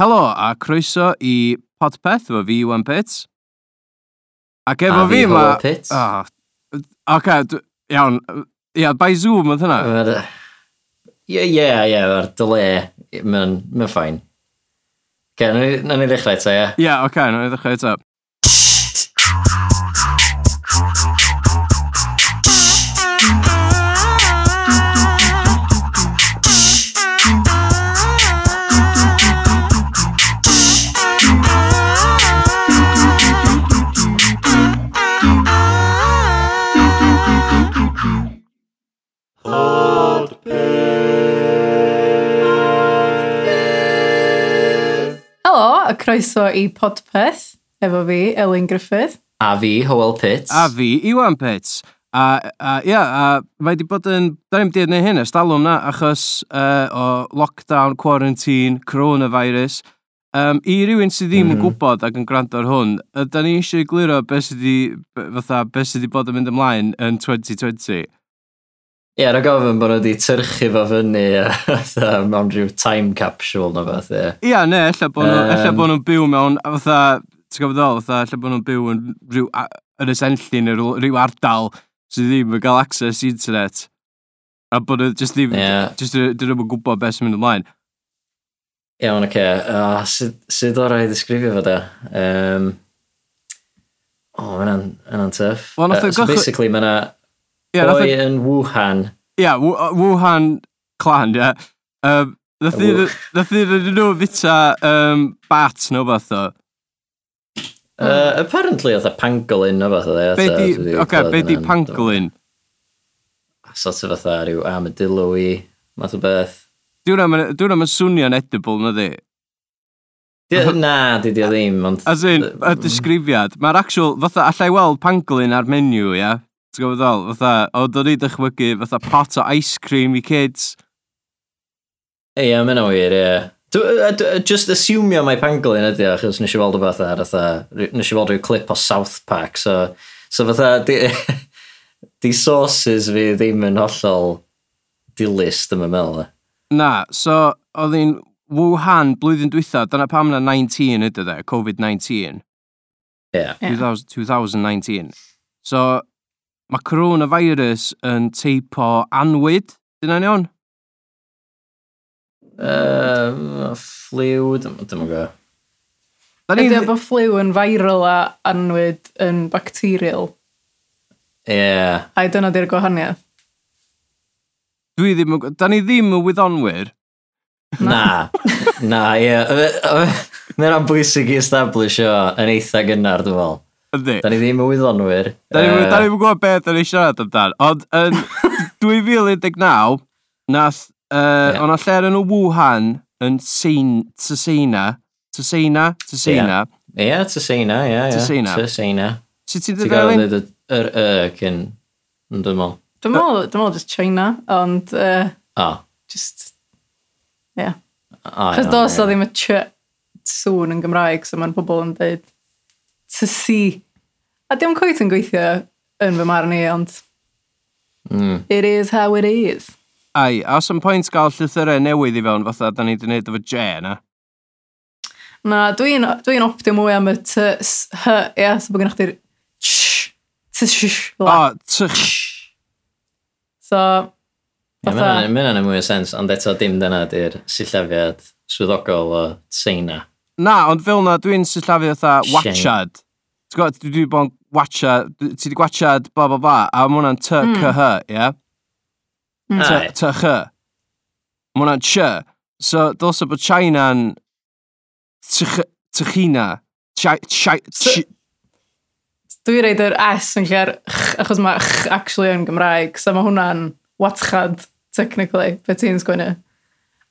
Helo a croeso i podpeth efo fi, Iwan Pits. Ac efo a fi, ma... A Pits. Oh, ok, iawn. Ia, by Zoom oedd hynna. Ie, ie, ie, ar dyle. Mae'n ffain. Ok, na ni ddechrau eto, ie. Ie, yeah, ok, na ni ddechrau eto. a croeso i Podpeth, efo fi, Elin Griffith. A fi, Howell Pitts. A fi, Iwan Pitts. A, a ia, a mae wedi bod yn, da ni'n dweud neu hyn, estalwm na, achos uh, o lockdown, quarantine, coronavirus. Um, I rywun sydd ddim mm. yn mhm. gwybod ac yn gwrando ar hwn, da ni eisiau egluro beth sydd wedi, fatha, beth sydd wedi bod yn mynd ymlaen yn 2020. Ie, yeah, rhaid gofyn bod nhw wedi tyrchu fo fyny mewn rhyw time capsule na fath, ie. Ie, yeah, ne, ella bod nhw'n um, bo nhw byw mewn, fatha, ti'n gofod ddol, fatha, ella bod nhw'n byw yn rhyw, yn y senllun, neu rhyw ardal sydd ddim yn cael access i internet. A bod nhw just ddim, yeah. just dyn nhw'n gwybod beth sy'n mynd ymlaen. Iawn, oce. Okay. Uh, sud, sud o'r rhaid ddisgrifio fo da? Um, o, oh, mae'n an, an, an tuff. Well, uh, so basically, mae'n Yeah, Boi yn Wuhan. Ia, yeah, Wuhan clan, ia. Yeah. Um, Nath ni rydyn nhw fita um, bat neu beth o. Uh, apparently, oedd a pangolin o fath o dde. Be di, oce, be di pangolin? Sort of fatha rhyw armadillo i, math o beth. Dwi'n am yn swnio'n edible, na di? Na, di di o ddim, ond... As in, y disgrifiad. Mae'r actual, fatha, allai weld pangolin ar menu, ia? Yeah? Ti'n gwybod ddol? Fatha, o, do'n i dychmygu fatha pot o ice cream i kids. Ie, yeah, mae'n wir, ie. Just assumio mae pangolin ydy, achos nes i weld o fatha, nes i weld rhyw clip o South Park, so, so fatha, di, di sources fi ddim yn hollol dilys, dyma mel. Na, so, oedd hi'n Wuhan blwyddyn dwytha, dyna pam na 19 ydy de, COVID-19. Ie. yeah. 2019. So, Mae coronavirus yn teip o anwyd, dyna ni on? Uh, fliw, dyma go. Da ni... Ydy o bod fliw yn viral a anwyd yn bacterial? Ie. Yeah. A dyna di'r gwahaniaeth. Dwi ddim, yn da ni ddim yn wyddonwyr. Na, na, ie. Mae'n bwysig i establish o yn eitha gynnar, dwi'n fel. Ydy. Da ni ddim yn wyddonwyr. Da ni'n uh... ni gwybod beth da ni'n siarad amdan. Ond yn 2019, nath, uh, yeah. o'na lle yn y Wuhan yn Sein, Tysina, Tysina, Tysina. Ie, Tysina, ie, ie. Tysina. Tysina. Sut ti'n dweud elin? Ti'n gael yr y cyn, yn dwi'n meddwl. Dwi'n meddwl, dwi'n meddwl just China, ond... Uh, oh. Just, ie. Yeah. Chos dos o ddim y ch sŵn yn Gymraeg, so mae'n pobl yn dweud to see. A dim cwyt yn gweithio yn fy marn i, ond... Mm. It is how it is. Ai, a os yn pwynt gael llythyrau newydd i fewn fatha da ni wedi gwneud efo J na? Na, dwi'n dwi, dwi optio mwy am y t, s, h, ia, so bod gennych chi'r ch, t, sh, la. O, t, ch. So, fatha... Mae'n mynd yn mwy o sens, ond eto dim dyna di'r sillafiad swyddogol o tseina. Na, ond fel na, dwi'n sillafu fatha watchad. Ti'n gwybod, dwi wedi bod yn watchad, ti wedi gwachad, ba, ba, ba, a mae hwnna'n ty, mm. cy, hy, ie? Yeah? Mm. Ty, chy. Mae hwnna'n ch. So, dylse bod China'n tychina. Dwi'n reid yr S yn lle'r ch, achos mae ch actually yn Gymraeg, so mae hwnna'n watchad, technically, beth ti'n sgwynnu.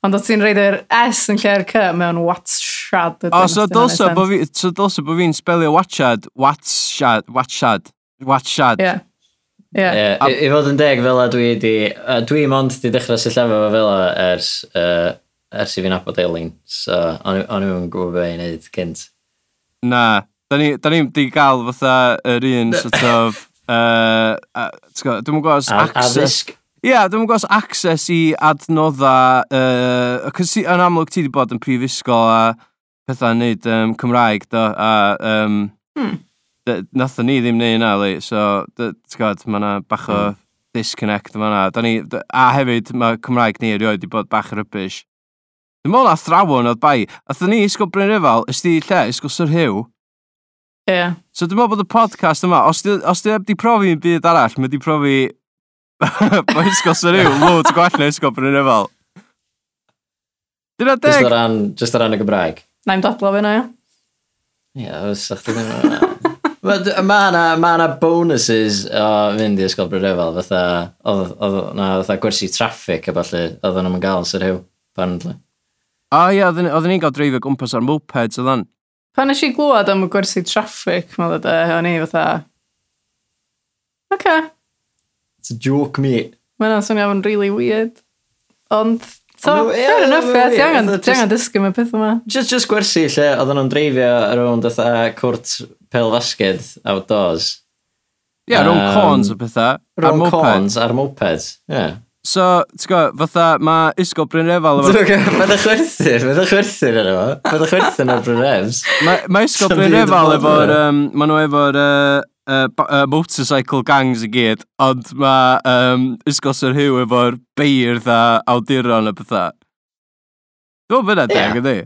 Ond oedd ti'n reid yr S yn lle'r C mewn watchad. O, so dylse bod fi, so dylse bod fi'n spelio watchad, watchad, watchad, watchad. Ie. Ie. I I fod yn deg fel a dwi di, a dwi mond di dechrau sy'n llefo fo fel a ers, uh, ers i fi'n abod Elin. So, o'n i'n gwybod beth i'n neud cynt. Na, da ni, da ni di gael fatha yr un sort of, uh, uh, dwi'n gwybod, access. Addysg, Ie, yeah, dwi'n gwybod access i adnoddau, uh, cos yn amlwg ti wedi bod yn prifysgol a pethau neud um, Cymraeg, do, a um, hmm. nathon ni ddim neud yna, li, so, ti'n gwybod, mae yna bach o hmm. disconnect yma yna. Ni, A hefyd, mae Cymraeg ni erioed wedi bod bach rybys. Dwi'n meddwl athrawon oedd bai, athyn ni isgol Bryn Rifal, ysdi lle, isgol Sir Hugh, Yeah. So dwi'n meddwl bod y podcast yma, os di, os di profi yn byd arall, mae di profi Mae ysgol sy'n rhyw, loads gwell na ysgol bryn yn. Dyna deg! Just o ran, just o ran y Gymraeg. Na i'n dadlo fe na, ia. Ie, oes sa'ch ddim yn Mae yna ma na bonuses o fynd i Ysgol Brydefel, fatha, oedd na fatha gwersi traffic a falle, oedd nhw'n gael sy'n rhyw, apparently. O ie, ia, yeah, oedden ni'n cael dreifio gwmpas ar mopeds oedd an. Pan nes i glwad am y gwersi traffic, mae dda, o'n i fatha, oce, okay. It's a joke, mate. Mae yna'n swnio am yn really weird. Ond, so, Ond ma- ie, fair enough, ma- ie, ti ie, angen, fatha ti angen dysgu mewn peth yma. Just, just gwersi lle, oedden nhw'n dreifio around fatha cwrt pel fasged outdoors. Ie, yeah, rhwng um, corns o pethau. Ar Rhwng moped. corns ar moped. Ie. So, ti'n gwybod, fatha, mae Isgol Bryn Efal efo... Mae'n chwerthin, mae'n chwerthin yn efo. Mae'n chwerthin ar Bryn Efs. Mae ma Isgol Sa'm Bryn byd yn Efal bod efo'r... yna. Um, mae nhw efo'r... Uh, uh, uh, motorcycle gangs i gyd, ond mae um, Isgos yr Hw efo'r beirdd a awduron a bethau. Dwi'n meddwl bod deg, ydy?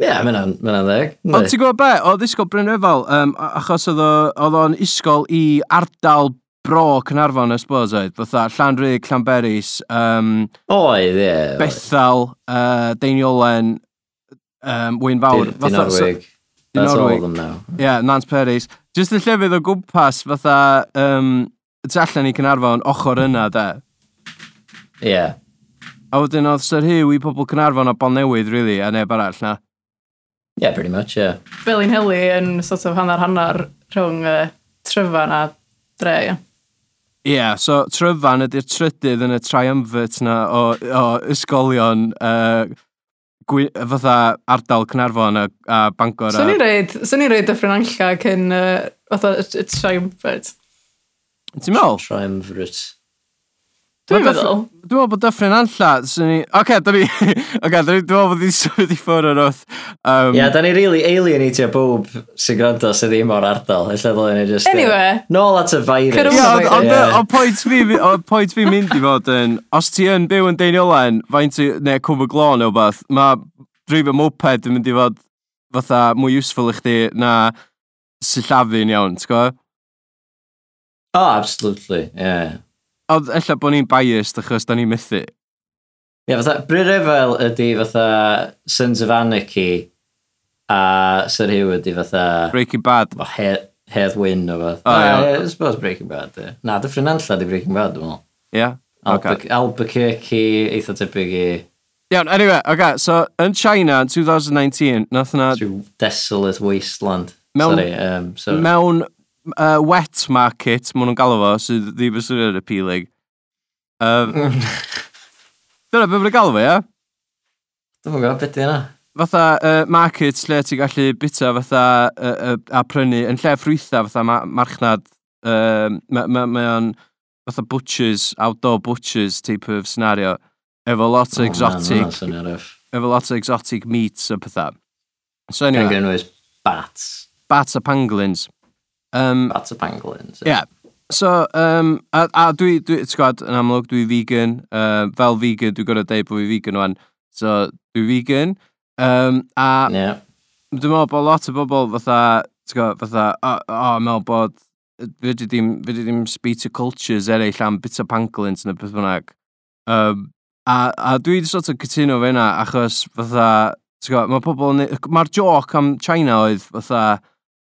Ie, mae'n mae ddeg. Ond ti'n gwybod be, oedd isgol Bryn Efal, um, achos oedd o'n isgol i ardal bro Cynarfon, I suppose, oedd, fatha Llanrug, Llanberis, um, oedd, ie. Bethel, uh, Deiniolen, um, Wyn Fawr. Dyn, Dynarwig. That's all of them now. Yeah, Nance Perry's. Just y llefydd o gwmpas fatha um, tu allan i Cynarfon ochr yna, de. Yeah. A wedyn oedd Sir Hugh i pobl Cynarfon a Bon Newydd, really, a neb arall na. Yeah, pretty much, yeah. Felin Heli yn sort of hanner-hanner rhwng uh, tryfan a dre, yeah. Ie, yeah, so tryfan ydy'r trydydd yn y triumvirate na o, o ysgolion uh, gwy, fatha ardal Cynarfon a, a Bangor. Swn a... i'n reid, swn so i'n reid y Ffrinanlla cyn uh, fatha y Triumvirate. Ti'n meddwl? Triumvirate. Dwi'n meddwl. Dwi'n meddwl bod Dyffryn Anlla, sy'n ni... Oce, da ni... Oce, da ni... Dwi'n meddwl bod ni'n symud i ffwrdd o'r wrth. Um... Ia, yeah, da ni really alienatio bob sy'n gwrando sydd ddim o'r ardal. Ella ddylen ni just... Anyway. Uh, nôl at y virus. Ia, ond o pwynt fi, o pwynt fi mynd i fod yn... Os ti yn byw yn Deiniolen, faint i... neu Cwm y Glon neu beth, mae drif y moped yn mynd i fod fatha mwy useful i chdi na sillafu'n iawn, ti'n gwybod? Oh, absolutely, yeah. Oedd ella bod ni'n biased achos da ni'n mythu. Ie, yeah, fatha, Bryd ydy fatha Sons of Anarchy a Sir Hugh ydy fatha... Breaking Bad. O, he, Hedd Wyn o fath. O, ie. I suppose Breaking Bad, ie. Na, dy Ffrinanlla di Breaking Bad, dwi'n meddwl. Ie, yeah, Albu okay. Albuquerque, eitha tebyg i... Iawn, yeah, anyway, okay, so yn China in 2019, nath yna... Through desolate wasteland. Mewn, sorry, um, sorry. mewn uh, wet market, maen nhw'n galw fo, sydd ddim yn swnio'n appealing. Um, dyna beth mae'n galw fo, ia? Dwi'n mwyn gwybod beth yna. Fatha uh, market lle ti'n gallu bita fatha uh, uh, a prynu, yn lle ffrwytha fatha ma marchnad, uh, mae ma, ma o'n fatha butchers, outdoor butchers type of scenario, efo lot o oh, exotic, man, efo lot o exotic meats a pethau. So anyway. Gan gynnwys bats. Bats a pangolins. Um, That's a pangolin. So. Yeah. So, um, a, a dwi, dwi ti'n gwybod, yn amlwg, dwi vegan. Uh, fel vegan, dwi'n gorau deud bod fi vegan o'n. So, dwi vegan. Um, a yeah. dwi'n meddwl bod lot o bobl fatha, ti'n gwybod, fatha, o, oh, oh, meddwl bod, fe di ddim, fe di ddim speech cultures eraill am bit o pangolins neu beth bynnag. Um, a, a dwi wedi sort of cytuno fe yna, achos fatha, ti'n gwybod, mae pobl, mae'r joc am China oedd fatha,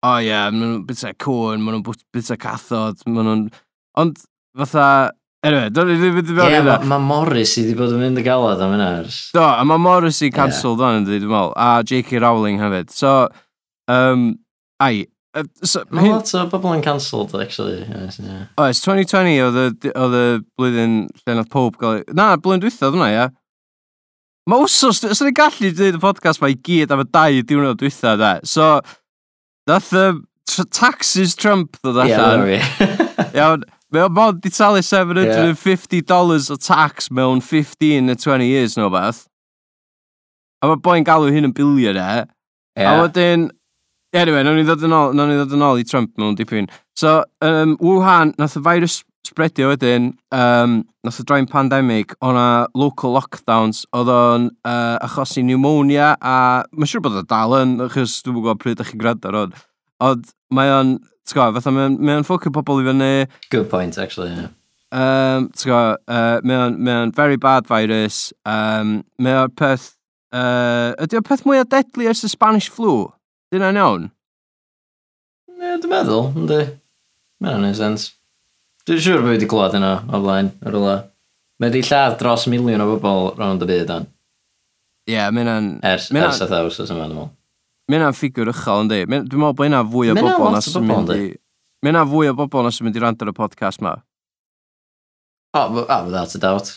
o ie, yeah, maen nhw'n bita cwn, maen nhw'n bita cathod, maen nhw'n... Ond, fatha... Anyway, do'n i ddim wedi mewn hynna. Mae Morris i wedi bod yn mynd y galad am hynna. Do, a mae Morris i cancelled yeah. o'n ydy, dwi'n meddwl, a J.K. Rowling hefyd. So, um, ai, Uh, so, Mae lot o bobl yn cancelled, actually. Yes, yeah. Oes, 2020 oedd y blwyddyn lle nath pob gael... Na, blwyddyn dwytho oedd hwnna, ia. Mae wsos, os ydy'n gallu dweud y podcast mae i gyd am y dau diwrnod dwytho, da. So, Nath y taxes Trump ddod allan. Ie, Iawn, mae o'n bod i talu $750 o tax mewn 15 neu 20 years neu beth. A mae boi'n galw hyn yn bilion e. Ie. A wedyn, anyway, nawn ni ddod yn ôl, nawn ni ddod yn ôl i Trump mewn dipyn. So, um, Wuhan, nath y virus spreadio wedyn, um, nath o droi'n pandemig, o'na local lockdowns, oedd o'n uh, achosi pneumonia, a mae'n siŵr bod o dal yn, achos dwi'n gwybod pryd ydych chi'n gwrando ar hwn, ond mae o'n, ti'n gwybod, fatha mae'n mae ffocw pobl i fyny. Good point, actually, yeah. Um, ti'n gwybod, uh, mae o'n, mae on very bad virus, um, mae o'r peth, uh, ydy o'r peth mwyaf deadly ers y Spanish flu? Dyna'n iawn? Yeah, dwi'n meddwl, ynddi. Mae'n o'n sense. Dwi'n siŵr bod wedi clywed yna o flaen ar ola. Mae wedi lladd dros miliwn o bobl rownd y byd o'n. Ie, yeah, mae'n... Ers, mae ers a thaws os yma, dwi'n meddwl. Mae'n am ffigwr uchel, yndi. Dwi'n meddwl bod yna fwy o bobl na sy'n mynd i... Mae'n am fwy o bobl na sy'n mynd i rand ar y podcast ma. O, oh, oh, without a doubt.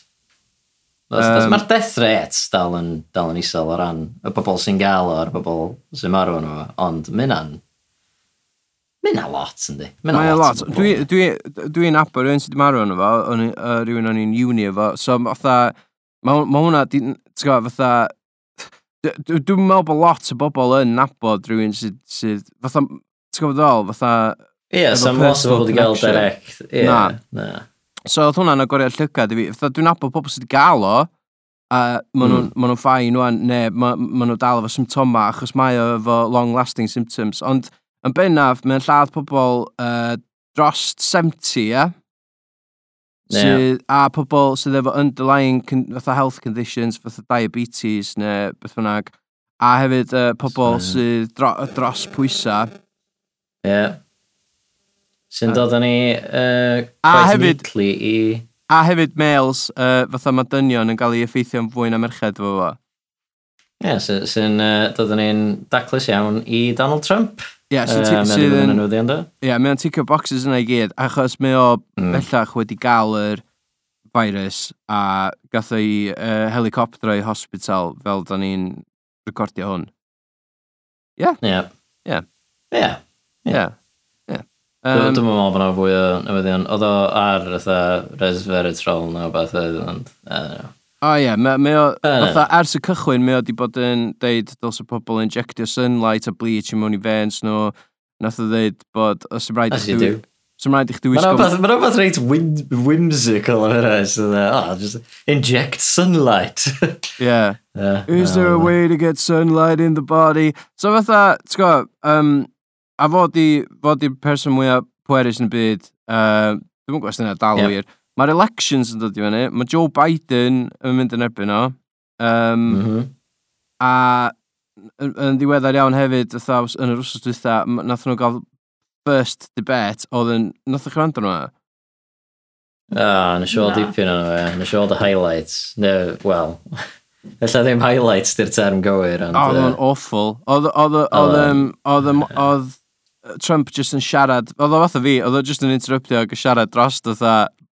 Um, Mae'r death rate dal yn, dal yn isel o ran y bobl sy'n gael o'r bobl sy'n marw yn yma, ond mae'n Mae yna lot, yndi. Mae yna lot. lot. Dwi'n dwi, dwi nabod rhywun sydd wedi marw yn efo, uh, rhywun o'n i'n uni efo, so fatha, mae ma hwnna, ti'n gwybod, fatha, dwi'n meddwl bod lot o bobl yn nabod rhywun sydd, sydd fatha, ti'n gwybod ddol, fatha... Ie, yeah, sam lot o bobl wedi cael direct. Ie, na. na. So oedd hwnna'n agoriad llygad i fi. Fatha, dwi'n nabod pobl sydd wedi gael o, a maen nhw'n mm. ma ffain wan, ne, maen ma nhw dal efo symptoma, achos mae o efo long-lasting symptoms, ond Yn bennaf, mae'n lladd pobl uh, dros 70, ie? Yeah? Sydd, a pobl sydd efo underlying fatha health conditions, fatha diabetes neu beth bynnag. A hefyd uh, pobl so, sydd dro, dros pwysau. Ie. Yeah. Sy'n dod â ni uh, a hefyd, neatly i... A hefyd males, uh, fatha mae dynion yn cael ei effeithio'n fwy na merched fo fo. Ie, yeah, sy'n so, uh, dod â ni'n daclus iawn i Donald Trump. Ie, sydd yn... Ie, mae'n ticio boxes yna i gyd, achos mae o mm. bellach wedi gael yr virus a gath o'i uh, helicopter i hospital fel da ni'n recordio hwn. Ie? Ie. Ie. Ie. Ie. Um, Dwi'n meddwl bod yna fwy o newyddion. Oedd o ar ytha resveratrol neu beth oedd, ond, I don't know. O ie, yeah, mae o, fatha, ers y cychwyn, mae o di bod yn deud dylse pobl injectio sunlight a bleach i mewn i veins nhw. Nath o ddeud bod, os yw'n rhaid i chdi... Os yw'n rhaid i chdi wisgo... Mae'n rhywbeth reit whimsical am hynny, so oh, just inject sunlight. yeah. yeah. Is there a way to get sunlight in the body? So fatha, ti'n gwybod, um, a fod i, fod i'r person mwyaf pwerus yn y byd, uh, dwi'n gwybod os dyna dal yeah. wir, Mae'r elections yn dod i fyny, mae Joe Biden yn mynd yn erbyn o. Um, mm -hmm. A yn ddiweddar iawn hefyd, ytha, yn yr wrsos dwytha, nath nhw gael first debate oedd yn... Nath o'ch rand nhw? Ah, nes i weld dipyn o'n fe. Nes i weld y highlights. No, well, Ella ddim highlights di'r term gywir, ond... Oedd o'n awful. Oedd... Oedd... Oedd... Oedd... Trump just yn siarad... Oedd o fatha fi, oedd o just yn interruptio ac yn siarad dros, oedd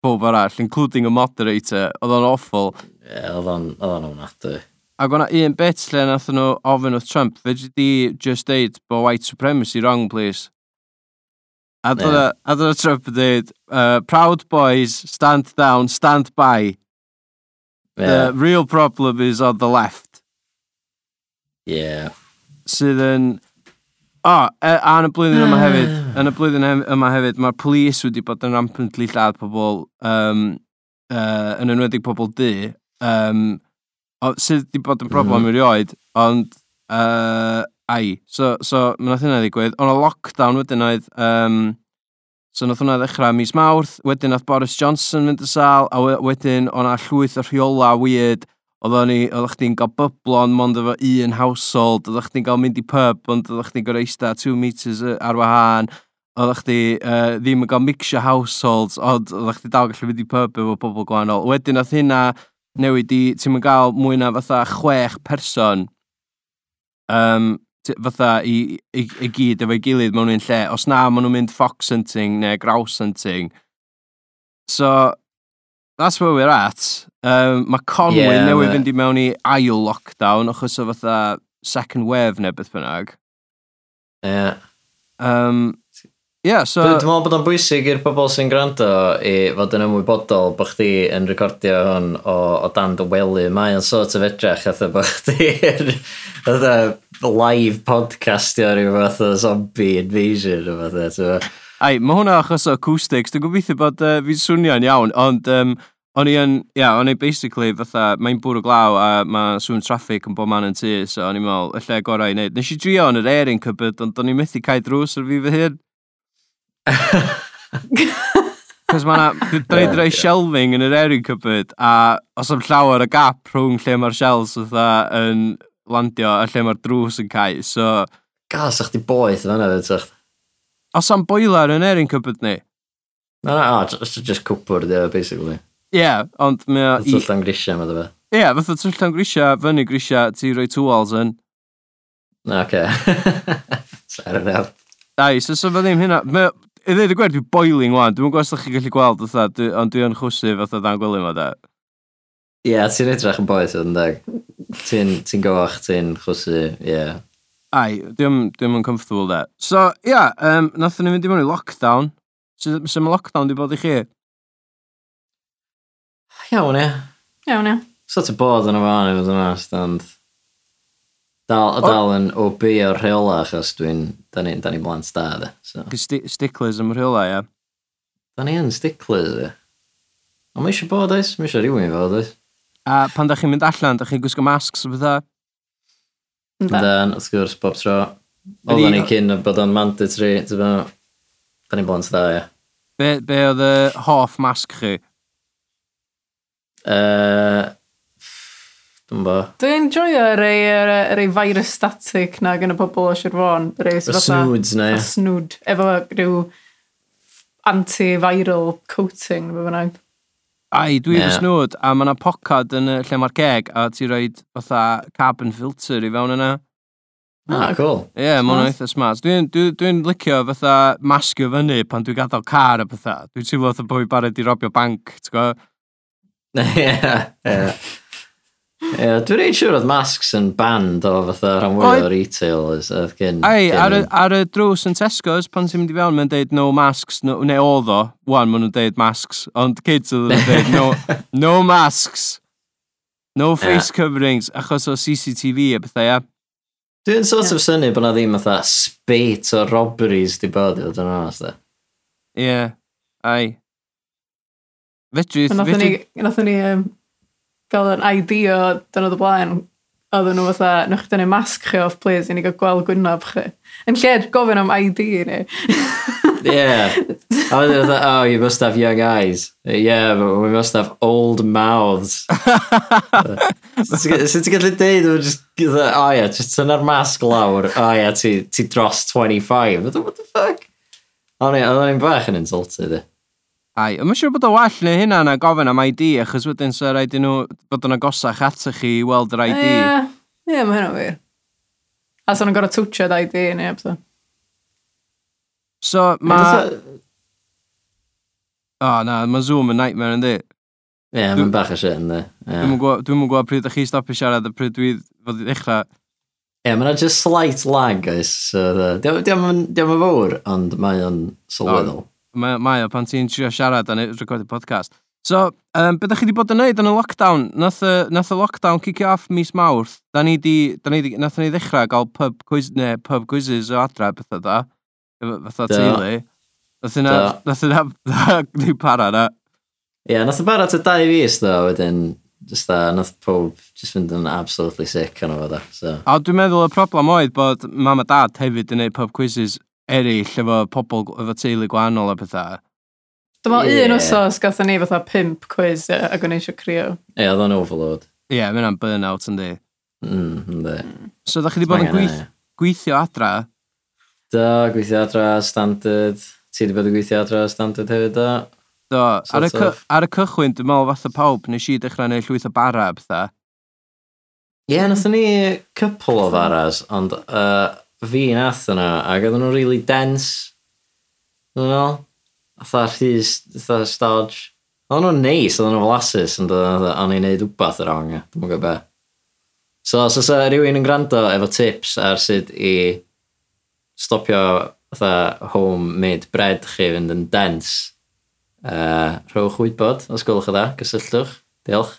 pob arall, including y moderator, oedd o'n awful. Ie, yeah, oedd o'n ofnadwy. Ac o'na un bit lle nath nhw ofyn wrth Trump, fe di just deud bod white supremacy wrong, please. A dyna yeah. Trump yn deud, uh, proud boys, stand down, stand by. Yeah. The real problem is on the left. Yeah. Sydd yn O, e, a yn y blwyddyn yma hefyd, ah. yn y blwyddyn he- yma hefyd, mae'r polis wedi bod yn rampantly lladd pobl, um, uh, yn enwedig pobl du, um, o, sydd wedi bod yn broblem mm. Mm-hmm. erioed, ond, uh, ai, so, so, mae nath hynna ddigwydd, ond y lockdown wedyn oedd, um, so nath hwnna ddechrau mis mawrth, wedyn nath Boris Johnson mynd y sal, a we- wedyn o'na llwyth o rheola weird, Oedden ni, oeddech chdi'n cael byblon mond efo un household, oeddech chdi'n cael mynd i pub, ond oeddech chdi'n gorau eista 2 metres ar wahân, oeddech chdi uh, ddim yn cael mixio households, ond oeddech chdi dal gallu mynd i pub efo pobl gwahanol. Wedyn oedd hynna newid i, ti'n mynd gael mwy na fatha chwech person um, fatha i, i, i gyd efo'i gilydd mewn un lle. Os na, maen nhw'n mynd fox hunting neu grouse hunting. So, that's where we're at. Um, mae Conwy yeah, newydd fynd i mewn i ail lockdown achos o fatha second wave neu beth bynnag. Yeah. Um, yeah, so... Dwi'n meddwl bod o'n bwysig i'r pobl sy'n gwrando i fod yn ymwybodol bod chdi yn recordio hwn o, o dan dy wely. Mae o'n sort of edrych atho bod chdi'n live podcastio rhyw fath o zombie invasion o fath o. Ai, mae hwnna achos o acoustics. Dwi'n gobeithio bod uh, fi'n swnio'n iawn, ond um, o'n i yn, ia, yeah, o'n i basically fatha, mae'n bwrw glaw a mae swn traffic yn bod man yn tu, so o'n i'n meddwl, y lle gorau i wneud. Nes i drio yn yr airing cybyd, ond o'n i'n methu cael drws ar fi fy hyn. Cos mae'na, da ni dreu shelving yn yr airing cupboard, a os am llawer y gap rhwng lle mae'r shells fatha yn landio a lle mae'r drws yn cael, so... Gas, a'ch di boeth fan yna, Os am boiler yn erin cybyd ni? Na, na, o, it's just cwpwr, yeah, basically. Ie, yeah, ond mae o... Twyll am grisia, mae fe. Ie, yeah, fatha twyll am grisia, fyny grisia, ti roi tŵals yn. Na, oce. Fair enough. Ai, so, so fe ddim hynna... Mae, I ddweud y gwerth, dwi'n boiling wan, dwi'n gwybod os ydych chi'n gallu gweld, fatha, ond dwi'n chwsu fatha dan gwely ma, da. Ie, yeah, ti'n edrych yn boeth, ydyn, da. Ti'n ti goch, ti'n chwsu, ie. Yeah. Ai, dwi'n dwi yn comfortable de. So, ia, yeah, um, nathon ni fynd i mewn i lockdown. Sut so, mae lockdown di bod i chi? Iawn, ie. Iawn, ia. Sort of bod yn y fan, i fod yn ast, ond... Dal, o... dal yn OB o'r rheola, achos dwi'n... Da ni'n ni blant da, dde. So. Sti sticklers am rheola, ia. Da ni yn sticklers, ie. Ond mae eisiau bod, oes? Mae eisiau rhywun i fod, oes? A pan da chi'n mynd allan, da chi'n gwisgo masks o bethau? Dan, wrth gwrs, bob tro. Oedden ni cyn bod o'n mandatory, ti'n fawr. Da ni'n blant da, ie. Be, be oedd y hoff masg chi? Uh, Dwi'n bo. Dwi'n joio rei, rei, rei virus static na gen y pobl o Sir Fôn. Y snoods na, ie. Snood. Efo rhyw antiviral coating, fe fynnag. Ai, dwi yeah. fy snwd, a mae yna pocad yn y lle mae'r ceg, a ti roed fatha carbon filter i fewn yna. Ah, cool. Ie, yeah, mae'n eitha smart. Dwi'n dwi, dwi, dwi licio fatha masgio fyny pan dwi'n gadael car a fatha. Dwi'n teimlo fatha bod fi barod i robio banc, ti'n gwybod? Ie, ie. Ie, dwi'n rhaid siŵr oedd masks yn band o fatha rhan fwy o retailers oedd gen... Ai. Ar, y, ar y drws yn Tesco's, pan ti'n mynd i fewn, mae'n deud no masks, no, neu oedd o, wan, maen nhw'n deud masks, ond kids oedd yn deud no, no masks, no face yeah. coverings, achos o CCTV a bethau, ia. Dwi'n sort yeah. of syni bod na ddim fatha spate o robberies di bod i fod yn onas, da. Ie, ai. Fedrith... Nathon ni, nathon ni um, gael yn idea dynod o blaen, oedden nhw fatha, nwch chi dynnu masg chi off, please, i ni gael gweld gwynaf chi. Yn lle gofyn am ID ni. yeah. I was like, oh, you must have young eyes. Yeah, but we must have old mouths. Sut ti'n gallu deud? Just, oh yeah, just tynnu'r masg lawr. Oh yeah, ti, ti dros 25. What the fuck? O'n i'n bach yn insulted. Ai, yma siŵr bod o well neu hynna na gofyn am ID, achos wedyn sy'n rhaid i nhw bod yn agosach atych chi i weld yr ID. Ie, yeah. yeah, mae hynna wir. A sy'n gorau twtio'r ID neu ebso. So, mae... O, oh, na, mae Zoom yn nightmare yn di. Ie, yeah, mae'n bach o shit yn di. Dwi'n mwyn gwybod pryd ydych chi stopio siarad a pryd dwi fod i ddechrau. Ie, yeah, mae'n just slight lag, guys. So, Diolch yn fawr, ond mae'n sylweddol. Mae, mae o pan ti'n trio siarad a recordio podcast. So, um, beth ydych chi wedi bod yn neud yn y lockdown? Nath y, nath y lockdown kick off mis mawrth. Da ni di, da ni di, nath ni ddechrau gael pub, quiz, ne, pub quizzes o adra, bethau da. Fatha teulu. Nath yna, nath yna, ni para na. Ie, yeah, nath y bara ta dau fus ddo, wedyn, just da, nath pob just fynd yn absolutely sick yn o da. So. A dwi'n meddwl y problem oedd bod mam a dad hefyd yn neud pub quizzes eraill efo pobl, efo teulu gwahanol a pethau. Dwi'n meddwl yeah. un wsos gatho ni fatha pimp quiz yeah, ac o'n eisiau crio. Ie, yeah, oedd o'n overload. Ie, yeah, mynd am burnout yn mm, di. Mm, ynddi. So, da chi wedi bod yn gweith, gweithio adra? Do, gweithio adra, standard. Ti wedi bod yn gweithio adra, standard hefyd do. Do, ar y, ar y cychwyn, dwi'n meddwl fatha pawb, nes i dechrau gwneud llwyth o bara a bethau. Ie, yeah, nath ni couple o faras, ond uh, fi nath yna, ac oedden nhw'n really dense. Dwi'n meddwl. Atha rhys, atha stodge. Oedden nhw'n neis, oedden nhw'n flasus, ond o'n i'n neud wbath yr ong. dwi'n gwybod be. So, os oes rhywun yn gwrando efo tips ar sut i stopio oedd home made bread chi fynd yn dense, uh, rhowch wybod, os gwelwch o dda, gysylltwch, diolch.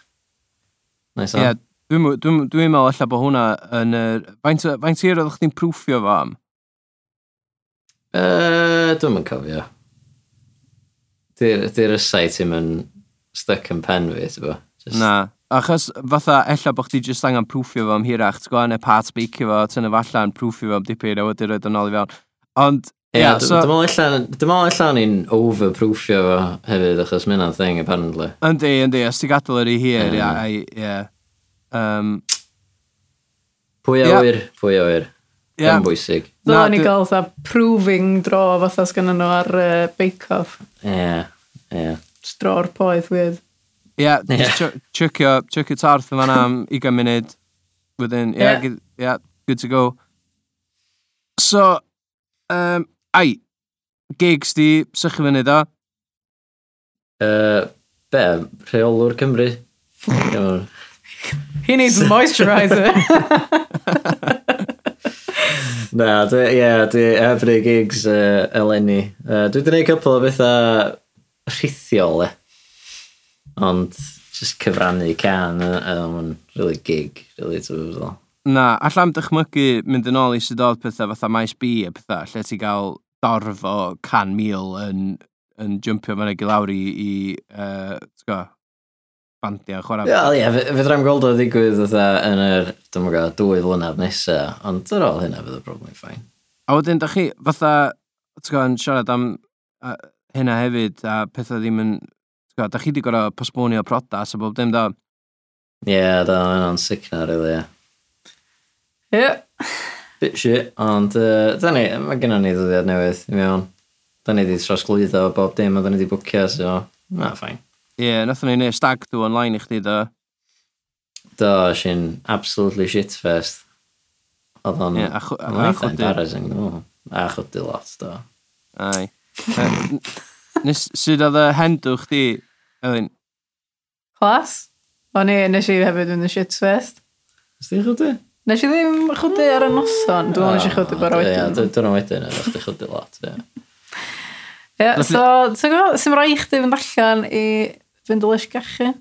Nice on. Yeah, Dwi'n dwi, dwi, dwi meddwl allan bod hwnna yn yr... Faint, faint i'r oeddech chdi'n prwffio fo am? E, dwi'n mynd cofio. Di'r di ysau ti'n mynd stuck yn pen fi, ti'n bo? Just... Na. Achos fatha, ella bod chdi jyst angen prwffio fo am hirach, ti'n gwybod, neu part beicio fo, tynnu fo allan, prwffio fo am dipyn, a wedi roed yn ôl i fewn. Ond, Ie, yeah, so... Dwi'n meddwl allan ni'n overproofio fo hefyd, achos mynd o'n thing, apparently. Yndi, yndi, os ti gadael yr i hir, ie, ie. Um, pwy a wyr, pwy a wyr. Yeah. Yn bwysig. Ddola ni gael fatha proving dro fatha sgan nhw ar uh, Bake Off. Ie, yeah, ie. Yeah. Stro'r poeth wydd. Ie, yeah, yeah. chucio, chucio tarth yma am 20 munud. Within, yeah, yeah. Good, yeah, good to go. So, um, ai, gigs di, sych chi fyny da? Uh, be, rheolwr Cymru. He needs a moisturiser. Na, dwi, ie, yeah, dwi every gigs uh, eleni. Uh, dwi wedi gwneud cwpl o bethau rhithiol, e. Ond, just cyfrannu can, um, really gig, really tyfodol. Na, allan dychmygu mynd yn ôl i sydd oedd pethau fatha maes B a pethau, lle ti gael dorf o can mil yn, yn jumpio fan ag i lawr i, i uh, go, bandiau chwarae. Wel, ie, yeah, fedrai'm gweld o ddigwydd yn yr, dwi'n mwyn dwy flynedd nesaf, ond ar ôl hynna fydd y broblem ffain. A wedyn, da chi, fatha, ti'n gwybod, yn siarad am uh, hynna hefyd, a pethau ddim yn... ti'n Gwybod, da chi wedi gorau posbonio prodas a bob dim da. Ie, yeah, da, hynna'n sicna, really, ie. Ie. Bit shit, ond, uh, da ni, mae gennym ni ddyddiad newydd, i mewn. Da ni wedi trosglwyddo bob dim, a da ni wedi bwcio, so, na, ffain. Ie, yeah, nath nhw'n neud stag dw online i chdi, do. Do, sy'n absolutely shit fest. Oedd o'n... Ie, yeah, a chwdy. embarrassing, dwi. A chwdy lot, do. Ai. Nes, sydd oedd y hendw chdi, Elin? Clas. O'n i, nes i hefyd yn y shit fest. Nes di chwdy? Nes i ddim chwdy ar y noson, dwi'n nes i chwdy bar wedyn. Ie, dwi'n wedyn, nes di chwdy lot, ie. Ie, so, ti'n gwybod, sy'n rhaid i chdi fynd allan i fynd o leis gachu.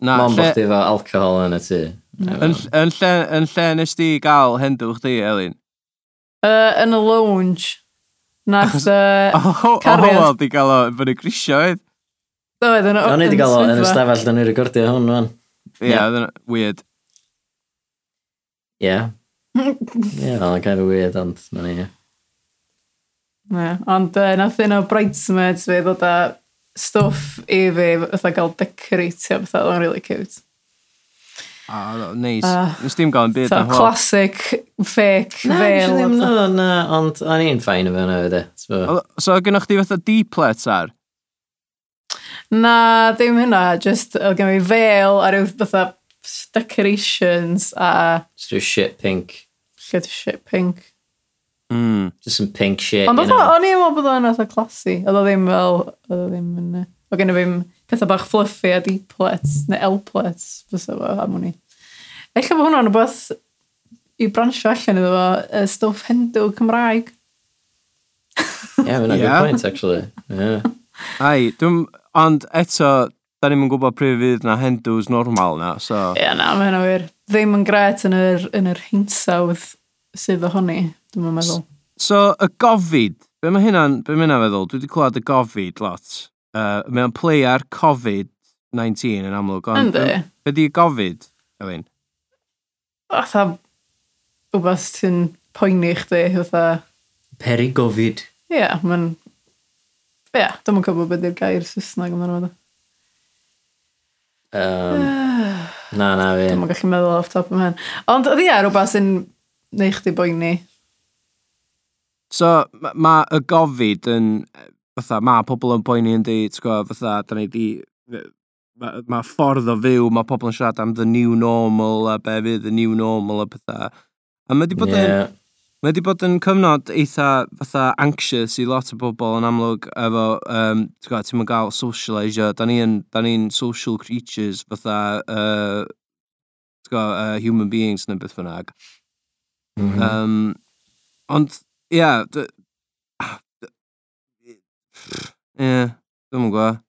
Na, Mam lle... chdi efo alcohol yn y tŷ. Yn, yn, lle, yn lle nes di gael hendw chdi, Elin? Uh, yn y lounge. Nath uh, O, cariad... Oh, di gael o fyny grisio, oedd? Oedd, yn o'n open di gael o yn y stafell, da ni'n recordio hwn, fan. Ie, yeah, yeah. weird. Ie. Ie, yeah, oedd kind of weird, ond na ni, ie. Ie, ond uh, nath un o bridesmaids fi ddod a stwff i fi, fatha gael decoratio fatha, oedd o'n really cute. Ah, neis. Uh, Nes dim gael yn byd am hwn. Classic, fake, na, fail. Na, no, na, ond o'n i'n ffain o fewn o fydde. So, gynnwch chi fatha D-plets ar? Na, dim hynna, just oedd gen i fail a rhyw fatha decorations a... Just rhyw shit pink. Good shit pink. Mm. Just some pink shit. Ond o'n i'n meddwl bod o'n eitha classy. Oedd o ddim fel... Oedd o ddim yn... Oedd gen i ddim pethau bach fluffy a D-plets neu L-plets fysa fo am hwnni. Eich bod hwnna'n rhywbeth i bransio allan iddo fo uh, stwff hendw Cymraeg. yeah, mae'n yeah. good point, actually. Yeah. Ai, dwi'n... Ond eto, da ni'n gwybod pryd fydd na hendws normal na, so... Ie, yeah, na, mae hynna wir. Ddim yn gret yn yr, yn yr hinsawdd sydd ohoni. Dwi'n meddwl. So, y gofid, be mae hynna'n, be mae hynna'n feddwl? Dwi wedi clywed y gofid lot. Uh, mae o'n play ar Covid-19 yn amlwg. Ond, Yndi. Be di y gofid, Elin? Fatha, wbeth sy'n poeni chdi, fatha... Peri gofid. Ie, yeah, mae'n... Ie, yeah, dwi'n cofio beth yw'r gair Saesneg yn fanno. Um, na, na fi. Dwi'n gallu meddwl off top o'n hen. Ond, oedd ie, rhywbeth sy'n neu chdi boeni. So, mae y gofid yn... Fytha, mae pobl yn poeni yn di, ti'n gwybod, fytha, da ni di... Mae ma ffordd o fyw, mae pobl yn siarad am the new normal a be fydd the new normal a pethau. A mae di bod yn... yeah. Mae wedi bod yn cyfnod eitha fatha anxious i lot o bobl yn amlwg efo, um, ti'n gwybod, ti'n gael socialisio, da ni'n ni social creatures fatha, uh, ti'n gwybod, uh, human beings neu beth fynnag. Mm -hmm. um, ond Ia, dy... Ah, ie, dwi'm yn gwybod.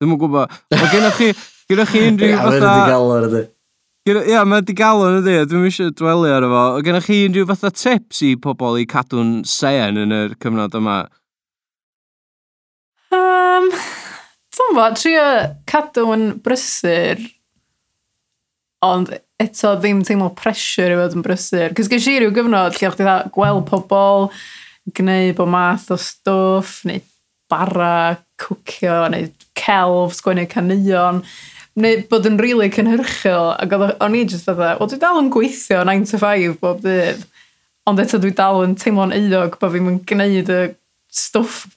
Dwi'm yn gwybod. O, gennych chi, gennych chi unrhyw fatha... Ia, mae'n galon ydy. Ia, mae'n di galon ydy, dwi'm eisiau dwelu ar efo. O, gennych chi unrhyw fatha tips i pobl i cadw'n sen yn yr cyfnod yma? Um, Dwi'n bod, trio cadw yn brysur, ond eto ddim teimlo pressure i fod yn brysur. Cys gysi rhyw gyfnod lle o'ch dda gweld pobl, gwneud bod math o stwff, neu bara, cwcio, neu celf, sgwennu canion, neu bod yn rili really cynhyrchol, ac o'n i jyst fatha, wel dwi dal yn gweithio 9 to 5 bob dydd, ond eto dwi dal yn teimlo'n eidog bod fi'n gwneud y stwff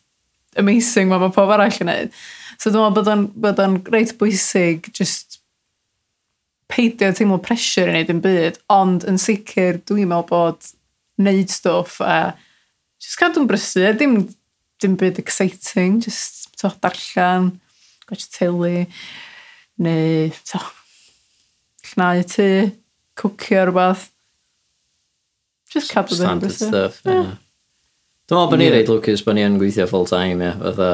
amazing mae mae pob arall yn gwneud. So dwi'n meddwl bod o'n, bod on reit bwysig just peidio teimlo pressure i wneud yn byd, ond yn sicr dwi'n meddwl bod wneud stwff a just cadw'n brysur, dim, dim byd exciting, just to, darllen, gwach teulu, neu to, llnau tu, cwcio rhywbeth. Just cadw ddim brysur. Standard stuff, yeah. Dwi'n meddwl bod ni'n yeah. reid lwcus bod ni yn gweithio full time, ie. Yeah. Fytha,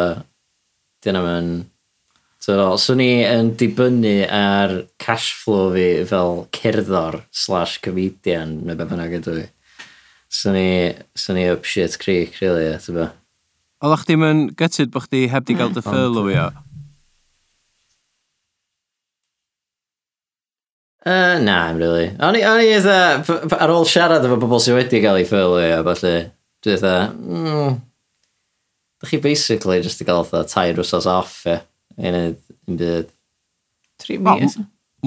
dyna mae'n So, so ni yn dibynnu ar cash flow fi fel cerddor slash comedian neu beth bynnag ydw i. So ni, so ni up shit creek, really, ie, ti'n be. Oeddech chdi'm yn gytid bod chdi heb di gael dy ffyrlwio? Uh, na, I'm really. O'n i, o'n i eitha, ar ôl siarad efo bobl sydd wedi cael ei ffyrlwio, falle, dwi eitha, mm, da chi basically just i gael eitha tair wrsos off, e. Yeah ei wneud yn byd. Tri mis.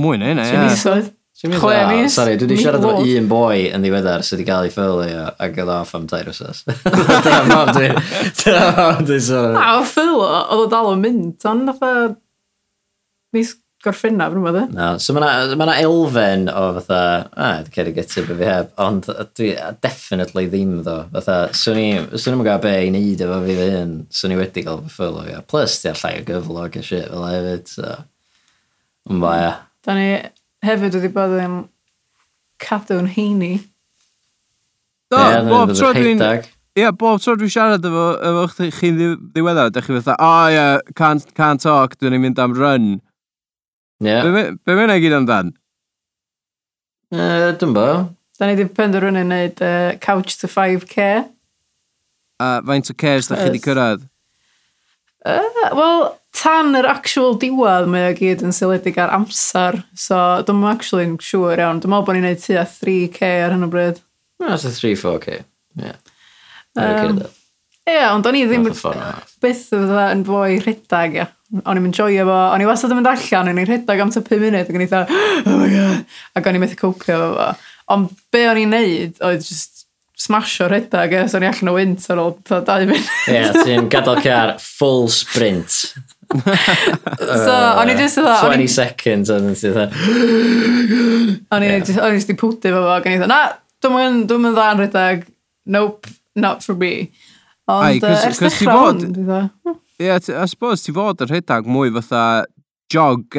Mwy na hynna, ie. misoedd. Chwe mis. Sorry, dwi wedi siarad efo un boi yn ddiweddar sydd wedi cael ei ffylio a gael off am tair wsos. Dyna mam dwi. Dyna mam dwi, sorry. Na, o ffylio, oedd o dal yn mynd, ond fatha mis gorffennaf nhw, e. No, so mae yna ma elfen o fatha, ah, a, ah, dwi'n cael ei gytu beth fi heb, ond dwi definitely ddim ddo. Fatha, swn i, swn i'n gael be i neud efo fi fy hun, swn i wedi cael fy ffylo, ia. Plus, dwi'n llai o gyflog a shit fel hefyd, so. Yn ba, ia. Da ni hefyd wedi bod yn cadw'n heini. Do, yeah, bob tro dwi'n... Ie, yeah, bob tro dwi'n siarad efo, efo chi'n ddiweddar, ydych chi fatha, o oh, ie, yeah, can't, can't talk, dwi'n mynd am run. Yeah. Be, be mae'n gyd amdan? Uh, Dwi'n bo. Da ni wedi penderfynu wneud uh, Couch to 5K. A uh, faint o cares da chi wedi cyrraedd? Uh, Wel, tan yr actual diwad mae o gyd yn seiliedig ar amser. So, dwi'n actually yn siŵr iawn. Dwi'n meddwl bod ni'n gwneud tua 3K ar hyn o bryd. No, it's a 3-4K. Yeah. Um, Ie, yeah, ond o'n i ddim... Beth fydda yn fwy rhedag, ia. Yeah o'n i'n enjoyo fo, o'n i wastad yn mynd allan, o'n i'n rhedeg am ta 5 munud, ac o'n i'n oh my god, ac o'n i'n methu copio fo fo. Ond be o'n i'n neud oedd just smasho rhedeg, es o'n i allan o wynt ar ôl 2 munud. Ie, yeah, ti'n gadael car full sprint. so, o'n i just dda... 20 seconds, o'n i'n dda... Oh o'n i'n just i pwdi fo fo, ac o'n i'n dda, na, dwi'n mynd dda yn rhedeg, nope, not for me. Ond, ers dechrau, hwn, i'n dda... Hmm. Ie, yeah, I suppose ti fod yr rhedag mwy fatha jog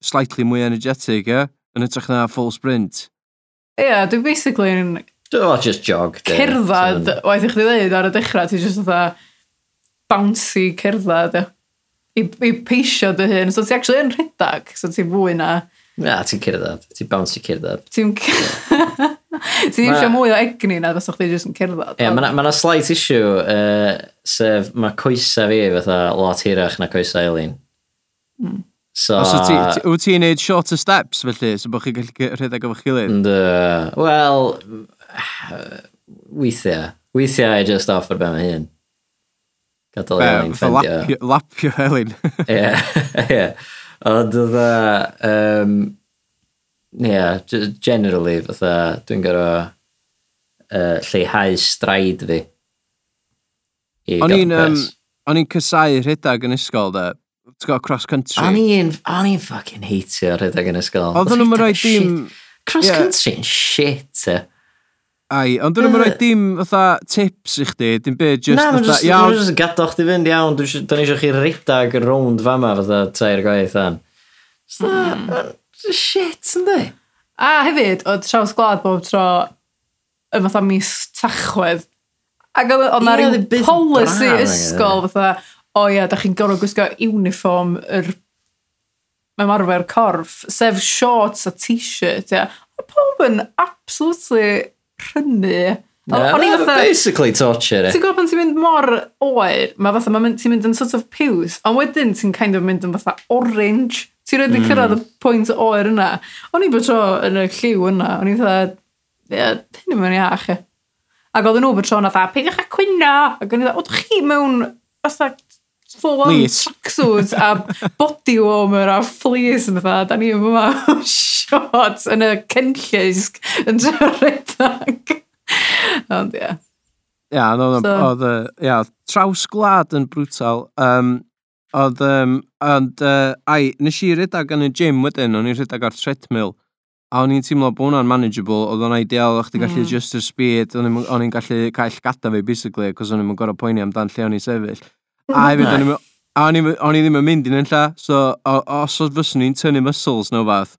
slightly mwy energetic, ie? Yn ytrach na full sprint. Ie, yeah, dwi basically yn... Dwi'n just jog. Cerddad, waith i chdi dweud ar y dechrau, ti'n just fatha bouncy cerddad, ie. I, i peisio dy hyn, so ti actually yn rhedag, so ti fwy na... Na, ti'n cerdded. Ti'n bouncy cerdded. Ti'n Ti eisiau mwy o egni na fysa chdi jyst yn cerdded. Ie, yeah, mae yna slight issue, uh, sef mae coesau fi fatha lot hirach na coesau Elin. Mm. So, Os ti, wyt ti'n neud shorter steps felly, so bod chi'n gallu rhedeg efo'ch gilydd? Ynddo. Wel, weithiau. Weithiau i just offer be mae hyn. Gadael Elin ffendio. Lapio Elin. Ie, ie. Ond dda, um, yeah, generally, fatha, dwi'n gorfod uh, lleihau straid fi. O'n i'n um, on i'n cysau rhedeg yn ysgol, da. T'w gwybod, cross country. O'n i'n on i'n fucking heitio rhedeg yn ysgol. Oedden nhw'n rhoi dim... Cross yeah. country yn shit, e. Ai, ond dyn nhw'n rhoi dim fatha tips i chdi, dim byd, just Na, mae'n fatha, iawn. just mae'n chdi fynd iawn, da ni eisiau chi redag yn rownd fama fatha tair gwaith an. Mm. Shit, ynddi? A hefyd, oedd traws gwlad bob tro yn fatha mis tachwedd. Ac oedd na rhyw policy ysgol fatha, o ia, da chi'n gorfod gwisgo uniform yr ymarfer corff, sef shorts a t-shirt, ia. Oedd pob yn absolutely prynu. Yeah, o'n i fatha... Basically torture. E. Ti'n gwybod pan ti'n mynd mor oer, mae fatha, ma ti'n mynd yn sort of piws, ond wedyn ti'n kind of mynd yn fatha orange. Ti'n rhaid i mm. cyrraedd y pwynt oer yna. O'n i bod tro yn y lliw yna, o'n i fatha, ie, hyn yn mynd iach. Ac oedden nhw bod tro yna, peidiwch â cwyno. Ac o'n i fatha, oeddech chi mewn fatha full on tracksuit a body warmer a fleas yn fatha, da ni yma shorts yn y cenllysg yn redag. Ond ie. Ia, oedd ia, traws glad yn brutal. Um, oedd, um, ond, uh, ai, nes i redag yn y gym wedyn, o'n i'n redag ar treadmill. A o'n i'n teimlo bod hwnna'n manageable, oedd o'n ideal, o'ch ti'n gallu mm. adjust your speed, o'n i'n gallu cael gada fi, basically, cos o'n i'n gorau poeni amdan lle o'n i'n sefyll. A hefyd, o'n i'm a o'n i'm o'n i ddim yn mynd i'n lla, so o- os oedd fyswn i'n tynnu muscles neu fath,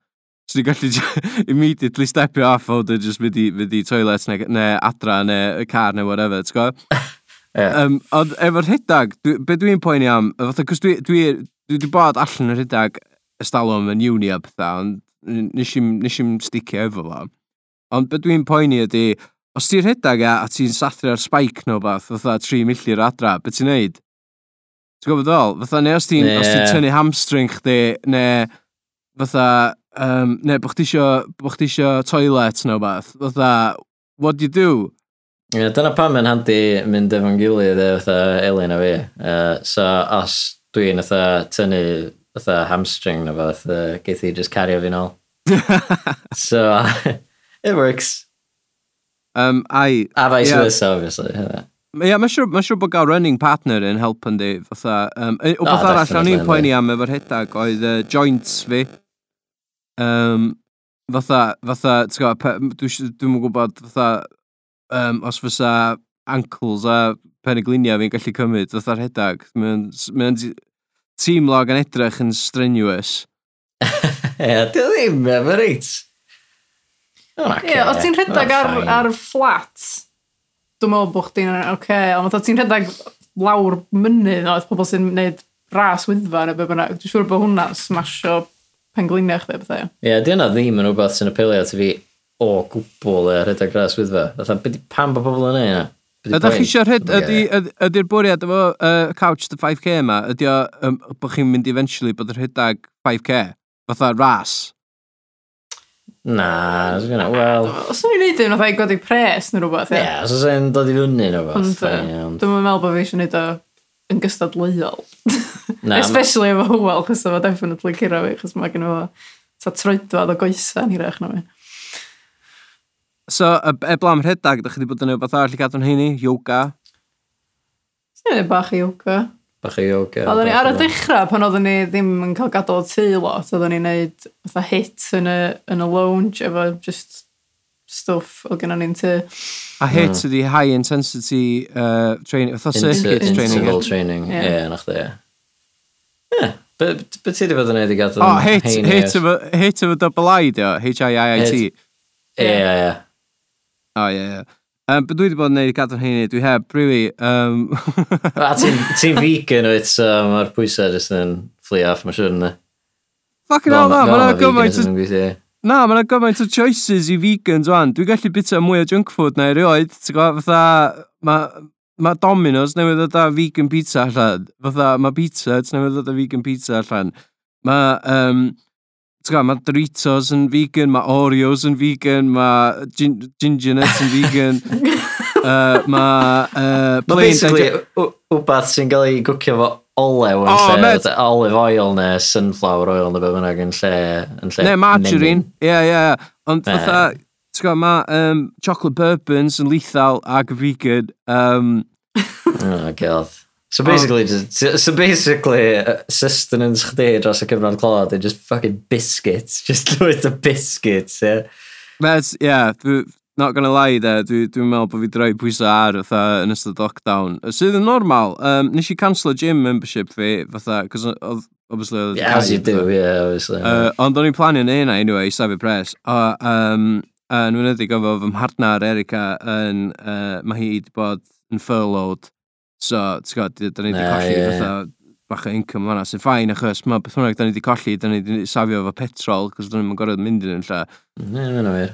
so ni'n gallu j- immediately stepio off o dy just mynd i, mynd i toilet neu, neu adra neu y car neu whatever, ti'n gwybod? Ie. Um, ond efo'r rhedag, dwi, be dwi'n poeni am, fatha, cos dwi, dwi, dwi, dwi bod allan y rhedag ystalwm yn uni a bethau, ond nes i'm, nes i'm sticio efo fo. Ond be dwi'n poeni ydy, os ti'n rhedag a, a ti'n sathru ar spike neu beth, fatha 3 milltir adra, be ti'n neud? Ti'n gwybod ddol? Fatha, neu os ti'n yeah. ti tynnu hamstring chdi, neu fatha, um, neu bod chdi isio toilet neu beth, fatha, what do you do? Yeah, dyna pam yn handi mynd efo'n gilydd e, fatha Elin a fi. Uh, so, os dwi'n fatha tynnu fatha hamstring neu fath, uh, geith i just cario fi'n ôl. so, it works. Um, I, a vice yeah. versa, obviously. Yeah. Ie, mae'n siŵr, ma siŵr bod gael running partner yn help yn di, fatha. Um, o beth oh, arall, o'n i'n poeni am efo'r hedag, oedd uh, joints fi. Um, fatha, fatha, ti'n gwybod, dwi'n dwi gwybod, fatha, um, os fysa ankles a peniglinia fi'n gallu cymryd, fatha'r hedag. Mae'n mae tîm log yn edrych yn strenuous. Ie, dy ddim, mae'n reit. Ie, os ti'n rhedeg ar, ar flat, dwi'n meddwl bod chdi'n oce, okay, ond ti'n rhedeg lawr mynydd oedd pobl sy'n gwneud ras wyddfa neu beth bynnag. Dwi'n siŵr bod hwnna smasho pengliniau chdi bethau. Ie, yeah, di yna ddim yn rhywbeth sy'n apelio at fi o gwbl e rhedeg ras wyddfa. Fatha, pam bod pobl yn ei yna? Ydych chi eisiau rhed, ydy'r ydy bwriad efo uh, couch the 5k yma, ydy o, um, bod chi'n mynd eventually bod yr hydag 5k, fatha ras, Na, dwi'n gwneud, wel... Os o'n i'n neud un, oedd godi pres neu rhywbeth, ie? Ie, os o'n i'n dod i fyny neu rhywbeth. Ond, dwi'n meddwl bod fi eisiau neud o yn gystadleuol. Na, Especially efo hwel, chos efo definitely cyrra fi, chos mae gen i fo ta troedfad o goesan hirach na fi. So, e, e blam rhedag, da chi wedi bod yn ei wbeth arall i gadw'n heini? Yoga? Ie, i'n bach yoga bach o yoga. Oedden ni ar y dechrau, pan oedden ni ddim yn cael gadael tŷ lot, oedden ni'n neud fatha hit yn y, yn y lounge efo just stwff o gynnon ni'n tŷ. A hit mm. ydi high intensity uh, training, fatha circuit training. Interval training, ie, yeah. yeah, nach de. Ie, beth e. ti wedi bod yn neud i gadw O, hit, hit, hit efo double I, dio, H-I-I-I-T. Ie, ie, ie. O, ie, ie. Um, Be dwi wedi bod yn neud i gadw'n heini, dwi heb, really. Um... a ti'n ti vegan wyt, so mae'r pwysau jyst yn fflio off, mae'n siwr yna. Fucking hell, na, mae'n gymaint o... Na, mae'n gymaint o choices i vegans wan. Dwi'n gallu bita mwy o junk food na erioed, ti'n gwybod, fatha, mae ma Domino's newydd ddod â vegan pizza allan. Fatha, mae pizza, newydd ddod â vegan pizza allan. Mae, um, gwybod, mae Doritos yn vegan, mae Oreos yn vegan, mae gin ginger nuts yn vegan, uh, mae uh, plain... Basically, wbath sy'n cael ei gwcio fo olew yn oh, lle, met. olive oil neu sunflower oil neu beth bynnag yn lle... Yn lle ne, margarine, ie, ie, ie. Ond yeah. fatha, ti'n gwybod, mae um, chocolate bourbons yn lethal ag vegan. Um... oh, god. So oh. basically, just, so basically, uh, sustenance chdi dros y cyfnod clod yn just fucking biscuits, just loads of biscuits, yeah. That's, yeah, dwi, not gonna lie there, dwi'n dwi meddwl bod fi droi pwysau ar fatha yn ystod lockdown. Sydd yn normal, um, nes i cancel y gym membership fi, fatha, cos oedd obviously... Oedd yeah, as you do, yeah, obviously. Uh, ond o'n i'n planio neu yna, anyway, i safio pres. O, um, yn wynyddig o fy mhardnar Erica, yn, uh, mae hi wedi bod yn furloughed So, ti'n gwybod, da ni wedi yeah, colli yeah, fatha bach o income fanna, sy'n ffain achos mae beth hwnnw da ni wedi colli, da ni wedi safio efo petrol, cos da ni'n gorfod mynd yn lle. Ne, mae'n o'r.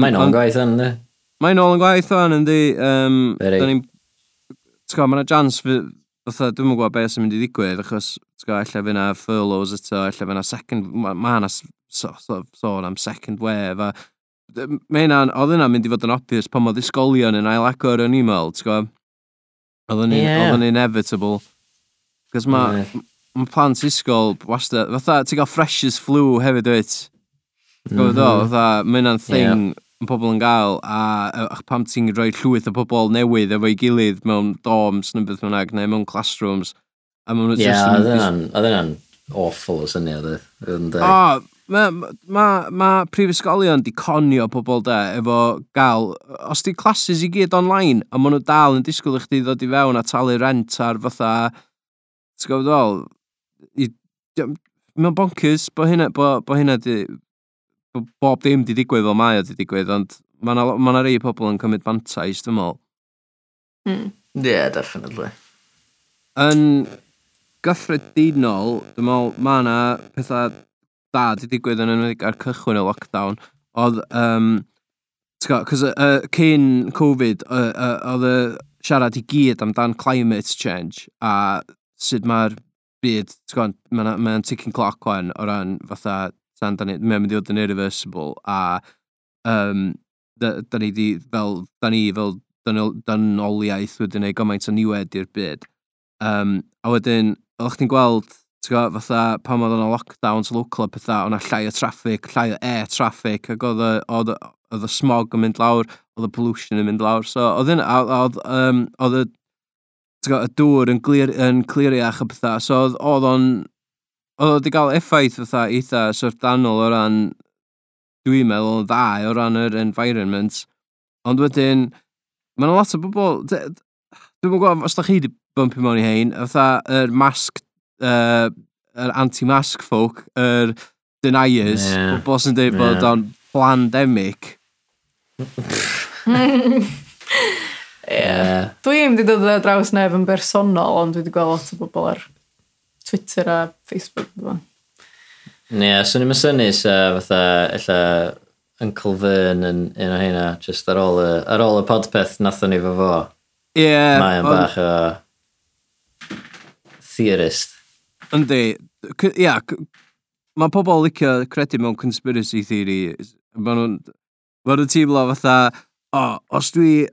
Mae'n ôl yn gwaith yn, ne? Mae'n ôl yn gwaith o'n, yndi. Um, da ni'n... Ti'n gwybod, mae'n jans fatha, dwi'n mwyn gwybod beth sy'n mynd i ddigwydd, achos, ti'n gwybod, efallai fyna furloughs eto, efallai fyna second, mae yna sôn am second wave, a mae hynna'n, oedd hynna'n mynd i fod yn obvious pan oedd ysgolion yn ail agor yn e-mail, ti'n gwybod? Oedd yn yeah. Oedden inevitable. Cos mae yeah. ma plant isgol, wasta, fatha, ti'n gael freshers flu hefyd, wyt? Gwyd o, mhm. fatha, mae hynna'n thing yeah. pobl yn gael, a a pam ti'n rhoi llwyth o pobl newydd efo'i gilydd mewn dorms neu beth bynnag, neu mewn classrooms. A maen nhw'n yeah, just... Ie, oedd hynna'n awful o syniad, oedd e? yn deg. O, Mae ma, ma, prifysgolion di conio pobl de efo gael, os di classes i gyd online, a maen nhw dal yn disgwyl i chdi ddod i fewn a talu rent ar fatha, ti'n gwybod ddol, mae'n bonkers bod hynna, bo, bo hynna di, bo, bob dim di digwydd fel mae o di digwydd, ond mae yna ma rei pobl yn cymryd bantais, dwi'n meddwl. Mm. Yeah, definitely. Yn gyffredinol, dwi'n meddwl, mae yna pethau da di digwydd yn enwedig ar cychwyn y lockdown, oedd, um, cos uh, cyn Covid, uh, uh, oedd y siarad i gyd amdan climate change a sut mae'r byd, mae'n ma ticking clock wan o ran fatha, tan da ni, mae'n mynd i fod yn irreversible a um, da, da ni di, fel, da ni fel dynoliaeth wedi gwneud gymaint o niwed i'r byd. Um, a wedyn, oeddech chi'n gweld ti'n gwybod, fatha pan oedd yna lockdowns local a pethau, o'na llai o traffic, llai o air traffic, ac oedd y, oedd y smog yn mynd lawr, oedd y pollution yn mynd lawr, so oedd yna, oedd, um, oedd y, gwybod, y dŵr yn, glir, yn cliriach a pethau, so oedd, oedd o'n, oedd wedi cael effaith fatha eitha syrdanol o ran, dwi'n meddwl, yn dda o ran yr environment, ond wedyn, mae'n lot o bobl, dwi'n gwybod os da chi wedi bumpio mewn i hein, fatha yr er mask uh, er anti-mask folk, yr er deniers, yeah. bobl sy'n dweud yeah. bod o'n plandemic. yeah. Dwi'n wedi dod ar draws neb yn bersonol, ond dwi wedi gweld lot o bobl ar Twitter a Facebook. Ie, yeah, so ni'n mysynnu sa fatha, illa Uncle Vern yn un o hynna, just ar ôl y, ar ôl y podpeth nathon ni fo fo. Ie. Yeah, Mae'n bach o theorist. Yndi. Ia, mae pobl licio credu mewn conspiracy theories. Mae nhw'n... Mae nhw'n teimlo fatha, O, os dwi...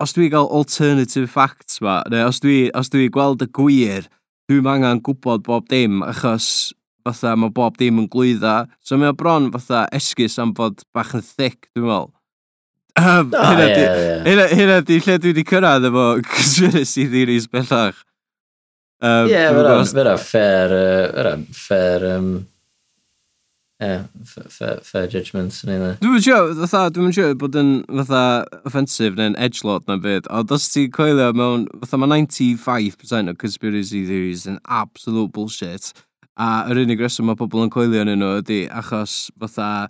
Os dwi gael alternative facts ma, neu os dwi, os dwi gweld y gwir, dwi'n angen gwybod bob dim, achos fatha mae bob dim yn glwydda. So mae o bron fatha esgus am fod bach yn thick, dwi'n meddwl. Um, oh, hynna yeah, di, yeah. Hynna, hynna di lle dwi wedi cyrraedd efo conspiracy theories bellach. Um, Ie, yeah, fyra, fyra fair, fyra fair, um, yeah, fair, fair judgments yn eitha. Dwi'n siŵr, fatha, dwi'n siŵr bod yn fatha offensif neu'n edgelord na byd, ond os ti'n coelio mewn, fatha mae 95% o conspiracy theories yn absolute bullshit, a yr unig reswm mae pobl yn coelio yn nhw ydy achos fatha,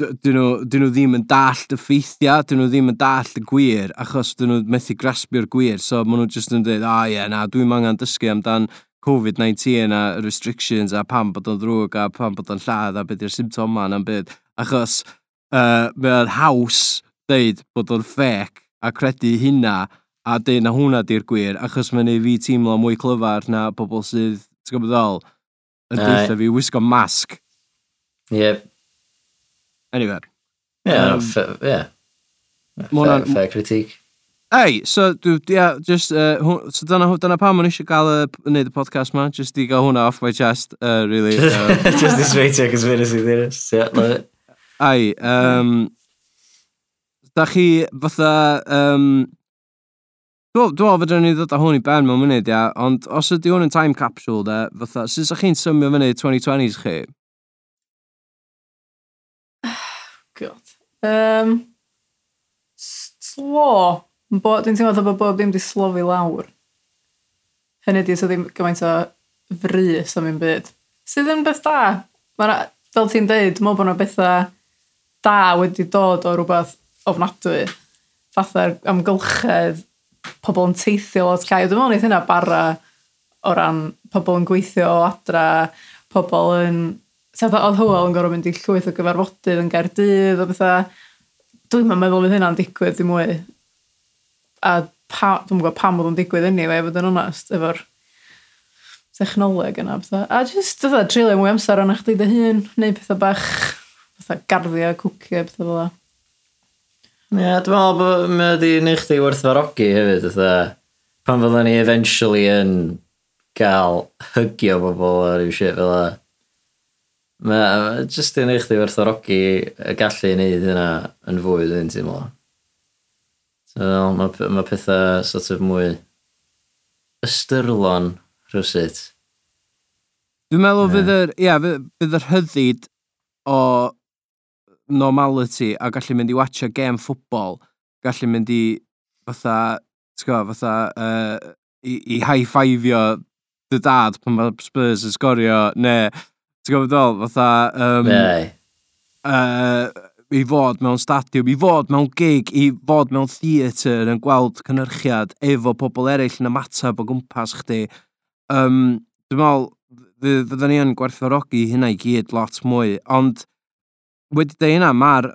dyn nhw, dyn nhw ddim yn dallt y ffeithiau, dyn nhw ddim yn dallt y gwir, achos dyn nhw methu grasbio'r gwir, so maen nhw jyst yn dweud, a ie, na, dwi'n angen dysgu amdan Covid-19 a restrictions a pam bod o'n ddrwg a pam bod o'n lladd a beth yw'r symptoma na'n byd, achos uh, mae o'n haws dweud bod o'n ffec a credu hynna a dweud na hwnna di'r gwir, achos mae'n ei fi teimlo mwy clyfar na pobl sydd, ti'n gwybod ddol, yn dweud fi wisgo masg. Yep. Anyway. Yeah, um, fair, yeah. Fair, fair critique. Ei, so, dwi, yeah, just, uh, hw, so dyna, dyna pam o'n eisiau gael y, wneud y podcast ma, just i gael hwnna off my chest, uh, really. Um, just i sweitio conspiracy theorist, yeah, love it. Ai, um, da chi fatha, um, Dwi'n dwi fod yn ei ddod â hwn i ben mewn munud, ia, ond os ydy hwn yn time capsule, de, fatha, sydd ydych chi'n symio fyny 2020s chi, Um, slo. Dwi'n teimlo dda bod bob dim di slofi lawr. Hynny di, so ddim gymaint o frys am un byd. Sydd yn beth da. Mae fel ti'n deud, dwi'n meddwl bod yna bethau da wedi dod o rhywbeth ofnadwy. Fatha'r amgylchedd, pobl yn teithio lot cael. Dwi'n meddwl wneud hynna bara o ran pobl yn gweithio o adra, pobl yn Sada oedd hwyl yn gorfod mynd i llwyth o gyfarfodydd yn Gaerdydd o bethau. Dwi'n ma'n meddwl fydd hynna'n digwydd ddim mwy. A pa, dwi'n gwybod pam oedd yn digwydd yn ni, anyway, fod yn onest, efo'r technoleg yna. Bethau. A jyst, dwi'n trilio mwy amser o'n eich dy hun, neu pethau bach, pethau garddio, cwcio, pethau fel Ie, yeah, dwi'n meddwl bod mae wedi wneud chdi werthfarogi hefyd, ytha. Pan fydden ni eventually yn gael hygio bobl ar yw shit fel yna. Mae jyst yn eich di werthorogi y gallu i wneud hynna yn fwy dwi'n teimlo. So, mae ma pethau sort of mwy ystyrlon rhywsut. Dwi'n meddwl yeah. fydd yr, ia, fydd yr hyddid o normality a gallu mynd i watcha gem ffwbol, gallu mynd i fatha, ti'n gwybod, fatha, uh, i, i high-fivio dy dad pan mae Spurs yn sgorio, neu Ti'n gwybod ddol? Fatha... Um, Ei. Uh, I fod mewn stadiwm, i fod mewn gig, i fod mewn theatr yn gweld cynhyrchiad efo pobl eraill yn ymateb o gwmpas chdi. Um, Dwi'n meddwl, fydden ni yn gwerthfawrogi hynna i gyd lot mwy, ond wedi dweud hynna, mae'r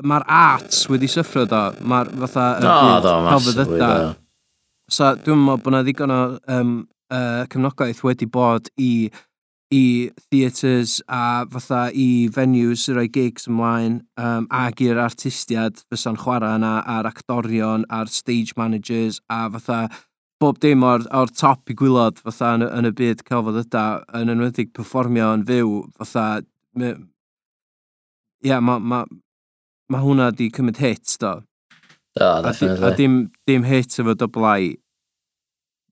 mae'r arts wedi syffro do, mae'r fatha... No, do, massively do. So, dwi'n meddwl bod yna ddigon o um, uh, cefnogaeth wedi bod i i theatres a fatha i venues sy'n rhoi gigs ymlaen um, ag i'r artistiad fysa'n chwarae yna a'r actorion a'r stage managers a fatha bob dim o'r, or top i gwylod fatha yn, yn y byd celfod yda yn enwedig performio yn fyw fatha ie yeah, mae ma, ma hwnna di cymryd hit do. Do di, a dim, dim hit efo doblau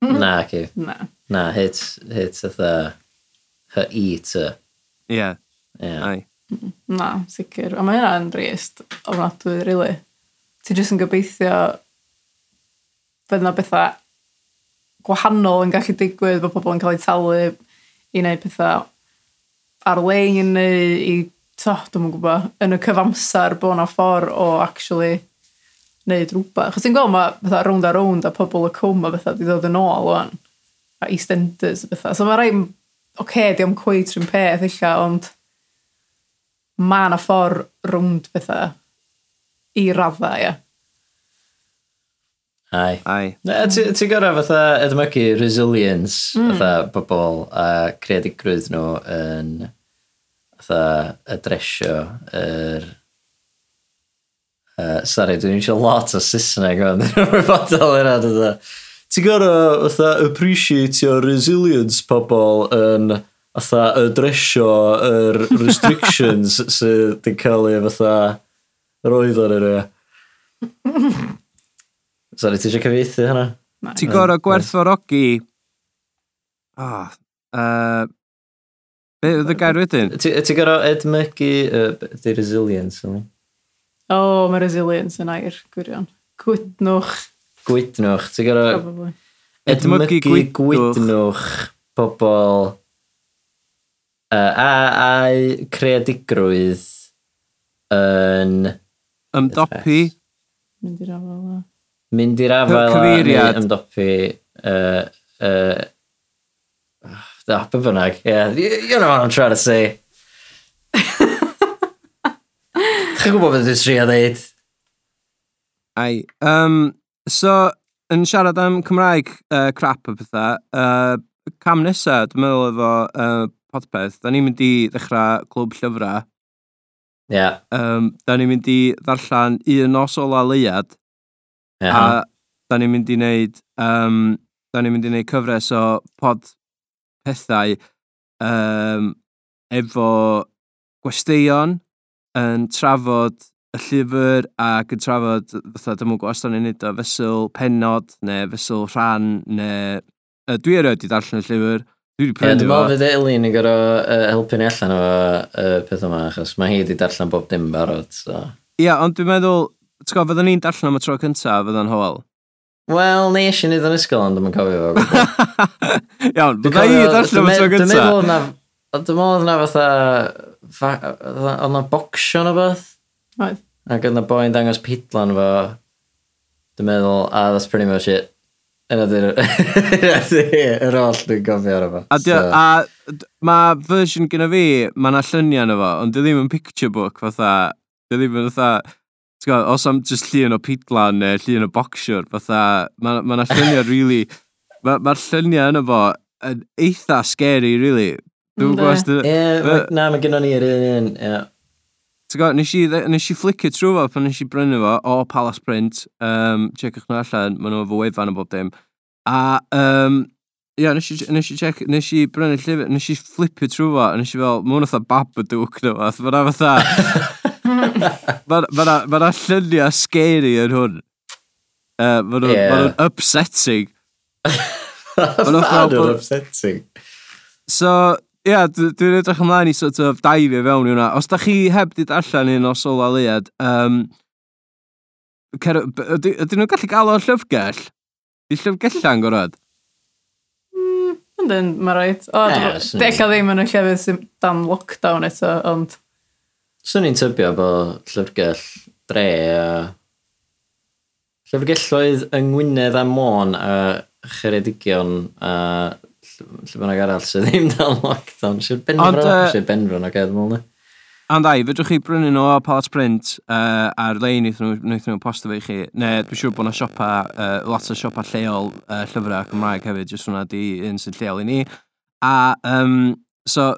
na, ci. Na. Na hit hit ytha H-I-T. Ie. Ie. Na, sicr. A mae hynna'n drist ofnadwy, really. Ti jyst yn gobeithio fydd yna bethau gwahanol yn gallu digwydd bod pobl yn cael eu talu i wneud pethau ar-lein neu i, to, dwi'n yn gwybod, yn y cyfamser bod yna ffordd o actually wneud rhywbeth. Chos ti'n gweld mae bethau round a round a pobl y cwm a bethau wedi dod yn ôl o'n a EastEnders a bethau. So mae rhaid okay, diolch cweit rhywun peth illa, ond mae yna ffordd rwnd bethau i raddau, ie. Ai. Ai. Na, ti, Ti'n gorau fatha edmygu resilience, mm. fatha bobl a creadigrwydd nhw yn fatha adresio yr... Uh, sorry, dwi'n eisiau lot o Saesneg o'n rhywbeth fel yna, dwi'n Ti'n gorau fatha appreciatio resilience pobl yn fatha adresio yr restrictions sydd wedi cael ei fatha roedd ar yr e. Sorry, ti eisiau cyfeithi hynna? Ti'n gorau gwerthfawrogi... Ah, uh, Be oedd y gair wedyn? Ti gorau edmygu uh, di resilience? O, oh, mae resilience yn air, gwirion. Cwydnwch gwydnwch. Ti'n gorfod edmygu gwydnwch pobl uh, a, a creadigrwydd yn... Ymdopi. Mynd i'r afel. Mynd i'r afel. Cyfeiriad. Ymdopi. Uh, uh, oh, be bynnag. Yeah, you know what I'm trying to say. Chi'n gwybod beth dwi'n trio ddeud? Ai. Um, So, yn siarad am Cymraeg uh, crap o pethau, uh, cam nesa, dwi'n meddwl efo uh, podpeth, da ni'n mynd i ddechrau clwb llyfrau. Ie. Yeah. Um, da ni'n mynd i ddarllen un nos o leiad. Yeah. A da ni'n mynd i wneud, um, da ni'n mynd i wneud cyfres o pod pethau um, efo gwesteion yn trafod y llyfr ac yn trafod, fatha, dim ond gwastan ni'n neud o fesul penod neu fesul rhan neu... Uh, dwi erioed i darllen y llyfr. Dwi wedi prynu yeah, fo. Dwi'n meddwl Elin yn gorau uh, helpu ni allan o uh, peth yma, achos mae hi wedi darllen bob dim barod. So. Ie, yeah, ond dwi'n meddwl, ti'n gwybod, fydden ni'n darllen am y tro cyntaf, fydden hoel. Wel, ne eisiau ni yn ysgol, ond dwi'n cofio fo. Iawn, bydda i darllen am y tro cyntaf. Dwi'n meddwl na, dwi'n meddwl na fatha, oedd na bocsio na beth? Oedd. Ac oedd na boi'n dangos pidlan fo, dwi'n meddwl, ah, that's pretty much it. Yna ydy'r yr holl dwi'n gofio ar efo. A, so. a mae version gyda fi, mae yna lluniau yna fo, ond dwi ddim yn picture book fatha, dwi ddim yn fatha, Gwybod, os am just llun o pidlan neu llun o boxer, fatha, mae ma lluniau really, mae'r ma lluniau yna fo yn eitha scary, really. Dwi'n gwybod... Ie, na, mae gennym ni'r un un, ie. Ti'n gwybod, nes i, nes i flicio trwy fo pan nes i brynu fo o Palace Print. Um, Checwch nhw allan, maen nhw efo wefan o bob dim. A, um, ia, yeah, nes i, nes i, check, nes i brynu llyfr, nes i flipio trwy fo, a nes i fel, maen nhw fatha Babadook nhw, fath, maen nhw fatha. Maen nhw lluniau scary yn hwn. Uh, maen nhw'n yeah. upsetting. Maen nhw'n upsetting. So, Ie, yeah, dwi'n edrych ymlaen i sort of daifio fewn i hwnna. Os da chi heb di darllen un o Sola Lead, um, cer, yd, ydyn nhw'n gallu gael o'r llyfgell? Di llyfgellan gorad? Mm, yndyn, mae rhaid. O, dech ddim yn y llefydd sy'n dan lockdown eto, ond... Swn i'n tybio bod llyfgell dre a... Llyfgelloedd yng Ngwynedd a Môn a Cheredigion a lle bynnag arall sydd ddim dal lockdown. Sy'n benfro, uh, sy'n benfro na gael mwyn. Ond ai, fedrwch chi brynu nhw o Palat Print uh, ar lein wnaethon nhw, wnaethon nhw posto fe i chi. Ne, dwi'n siŵr bod yna siopa, uh, lot o siopa lleol uh, llyfrau Cymraeg hefyd, jyst hwnna di un sy'n lleol i ni. A, um, so,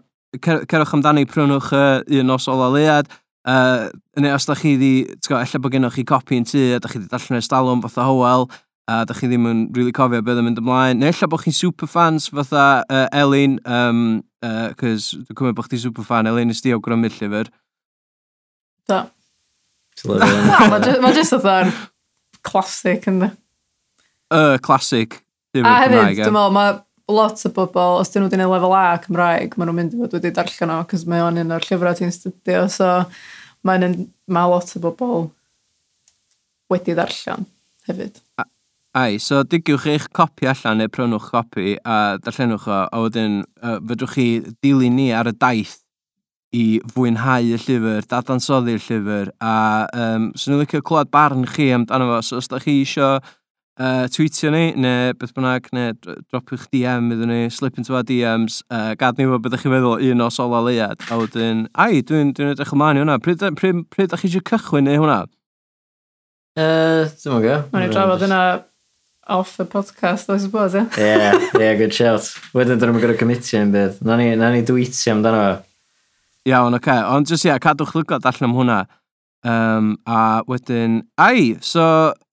cer cerwch amdani, prynwch uh, un os ola lead. Uh, neu, os da chi di, ti'n gwybod, efallai bod gennych chi copi yn tŷ, a da chi di darllen ers dalwm, fatha hoel, a da chi ddim yn really cofio beth yn mynd ymlaen. Neu ella bod chi'n superfans fatha uh, Elin, um, uh, cys dwi'n cymryd bod chdi superfan, Elin ysdi awgrymu'r llyfr. Da. Mae jyst fatha'n classic yn Y classic. A hefyd, e. dwi'n meddwl, mae lot o bobl, os dyn nhw wedi gwneud lefel A Cymraeg, maen nhw'n mynd i fod wedi darllen o, cos mae o'n un o'r llyfrau ti'n studio, so mae ma lot o bobl wedi darllen hefyd. A Ai, so digiwch eich copi allan neu prynwch copi a darllenwch o, a wedyn uh, fedrwch chi dilyn ni ar y daith i fwynhau y llyfr, dadansoddi'r llyfr, a um, swn i'n licio clywed barn chi amdano fo, so os da chi isio uh, tweetio ni, neu beth bynnag, neu dropiwch DM iddyn ni, slip into our DMs, uh, gad ni fod byddwch chi'n meddwl un o sola leiad, a wedyn, ai, dwi'n dwi edrych ymlaen i hwnna, pryd, pryd, pryd, pryd da chi eisiau cychwyn neu hwnna? Uh, Dwi'n mwyn gael. Mae'n ei drafod yna off y podcast, I suppose, ie? Yeah? Ie, yeah, yeah, good shout. Wedyn, dyn nhw'n gorau commitio yn bydd. Na ni, na ni dweetio amdano fo. Iawn, oce. Okay. Ond jyst, ia, yeah, cadwch lygod allan am hwnna. Um, a wedyn, ai, so,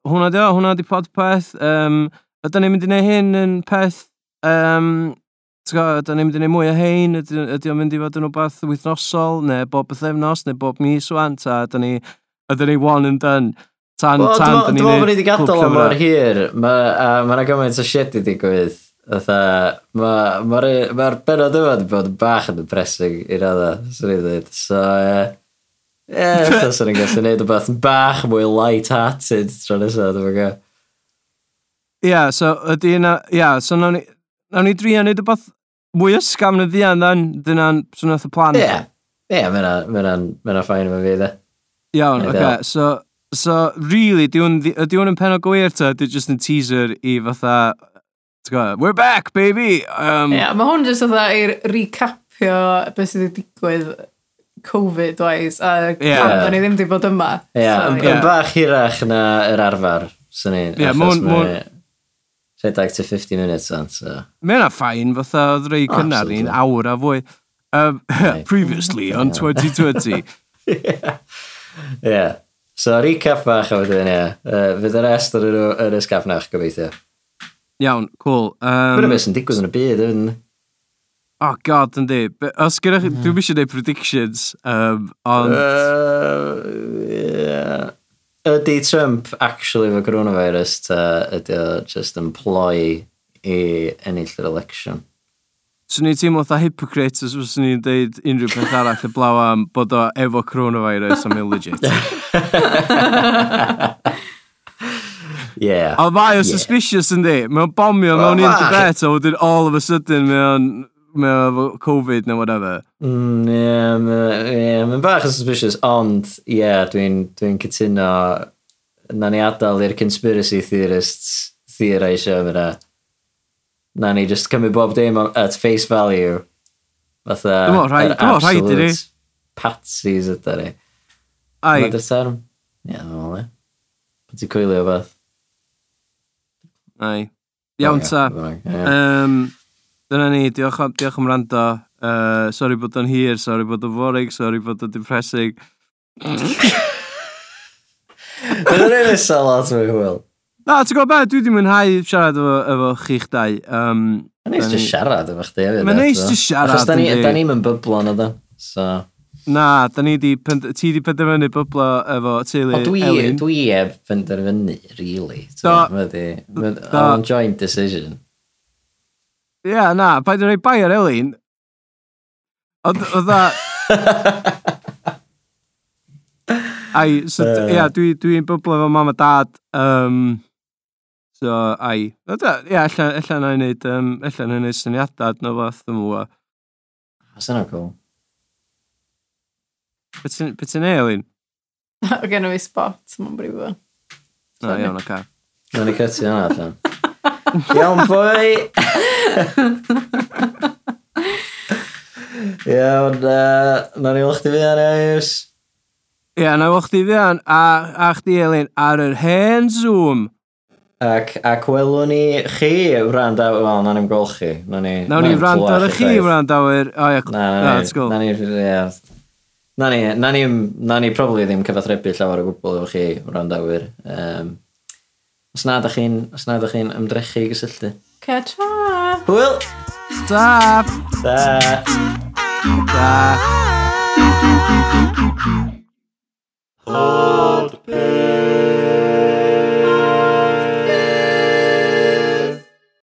hwnna di o, hwnna di podpeth. Um, ydyn ni'n mynd i wneud hyn yn peth, um, Tgo, ydyn ni'n mynd i wneud mwy o hein, ydy o'n mynd i fod yn rhywbeth wythnosol, neu bob bythefnos, neu bob mis wan, ta, ydyn ni, ydyn ni one and done. Tan, well, tan, dwi'n meddwl bod ni wedi gadael o mor hir. Mae uh, yna gymaint o shit i digwydd. Mae'r ma, ma, benod yma wedi bod yn bach yn depressing i radda, swn i'n dweud. So, ie, Ie, yeah, sy'n i'n gallu gwneud rhywbeth bach mwy light-hearted tro nesaf, dwi'n meddwl Ie, yeah, so ydy yna, ie, yeah, so nawn ni, nawn ni drio wneud rhywbeth mwy ysgam na ddian, dan, dyna'n swnio'n y plan. Ie, yeah. ie, yeah, mae'n ffain yma fi, dde. Iawn, oce, okay, so So, really, di hwn, ydi hwn yn penod gwir ta? Di just yn teaser i fatha, gwybod, we're back, baby! Um, yeah, mae hwn just fatha i recapio beth sydd wedi digwydd Covid-wise, a yeah. pan da ni ddim wedi bod yma. Yeah, so, yn yeah. bach hirach na yr arfer, sy'n ni. Yeah, mae hwn... Rhedeg to 50 minutes on, so... Mae hwnna ffain, fatha oedd rei cynnar ni'n awr a fwy. Um, previously on 2020. yeah. yeah. So, recap bach a wedyn, ie. Uh, fydd y rest ar yr, yr ysgafnach, gobeithio. Iawn, cool. Um, Bwyd beth sy'n digwydd yn y byd, yn... Oh god, yndi. Os gyda chi, dwi'n eisiau gwneud predictions, um, ond... Uh, yeah. Ydy Trump actually fo coronavirus, ta ydy o just yn ploi i ennill yr election? Swn i'n teimlo fatha hypocrite os fyswn i'n deud unrhyw beth arall y blaw am bod o efo coronavirus am illegit. yeah. Ond mae o suspicious yn di. Mae'n bomio mewn un debet a wedyn all of a sudden mae o'n mae efo Covid neu whatever. Mm, yeah, mae'n yeah, ma bach yn suspicious, ond yeah, dwi'n dwi, cytuno na ni adael i'r conspiracy theorists theorisio yna na ni just cymryd bob dim at face value. Fatha, dwi'n meddwl rhaid, dwi'n meddwl rhaid i ni. Patsies ydy ni. Ai. Mae'n dy term? Ie, dwi'n meddwl, ie. Pan ti'n coelio beth? Ai. Iawn ta. Um, dyna ni, diolch, diolch am rando. Uh, sorry bod o'n hir, sorry bod o'n forig, sorry bod o'n depressing. Dyna'n ei nesaf lot mwy hwyl. Na, ti'n gwybod beth, dwi wedi mwynhau siarad efo, efo chi'ch dau. Um, Mae'n neis just siarad efo chdi hefyd. Mae'n neis jyst siarad. Achos da ni'n mynd byblo byblon da. so... Na, da ni di, ti di penderfynu byblo efo teulu Elin. O, dwi, Elin. dwi eb penderfynu, really. Do. Mae'n an joint decision. Ie, yeah, na, paid yn rhoi bai ar Elin. Oedd dda... Ai, so, ie, uh. yeah, dwi'n dwi byblo efo mam a dad. Um, So, ai. Ie, allan allan na'i wneud, um, allan na'i wneud syniadad na fath, ddim yn wwa. Os yna cool. Beth ti'n ei, Elin? O, gen i fi spot, mae'n brifo. Na, iawn, o'r car. Na, ni cytu yna allan. Iawn, boi! Iawn, uh, na ni wlch ti fi an, eis. Ie, yeah, na wlch ti fi an, a, a chdi Elin, ar yr hen Zoom, Ac, ac welwn ni chi wrandawyr, wel, na ni'n gweld chi. Na ni, Nawn ni wrandawyr chi wrandawyr. O, ia, na, na, let's go. Na ni, ia. Na ni, na ni, na ni probably ddim cyfathrebu llawer o gwbl efo chi wrandawyr. Um, os na ych chi'n, os na ych chi'n ymdrechu i gysylltu. Ca-tra! Hwyl! Da! Da! Da! Podpeth!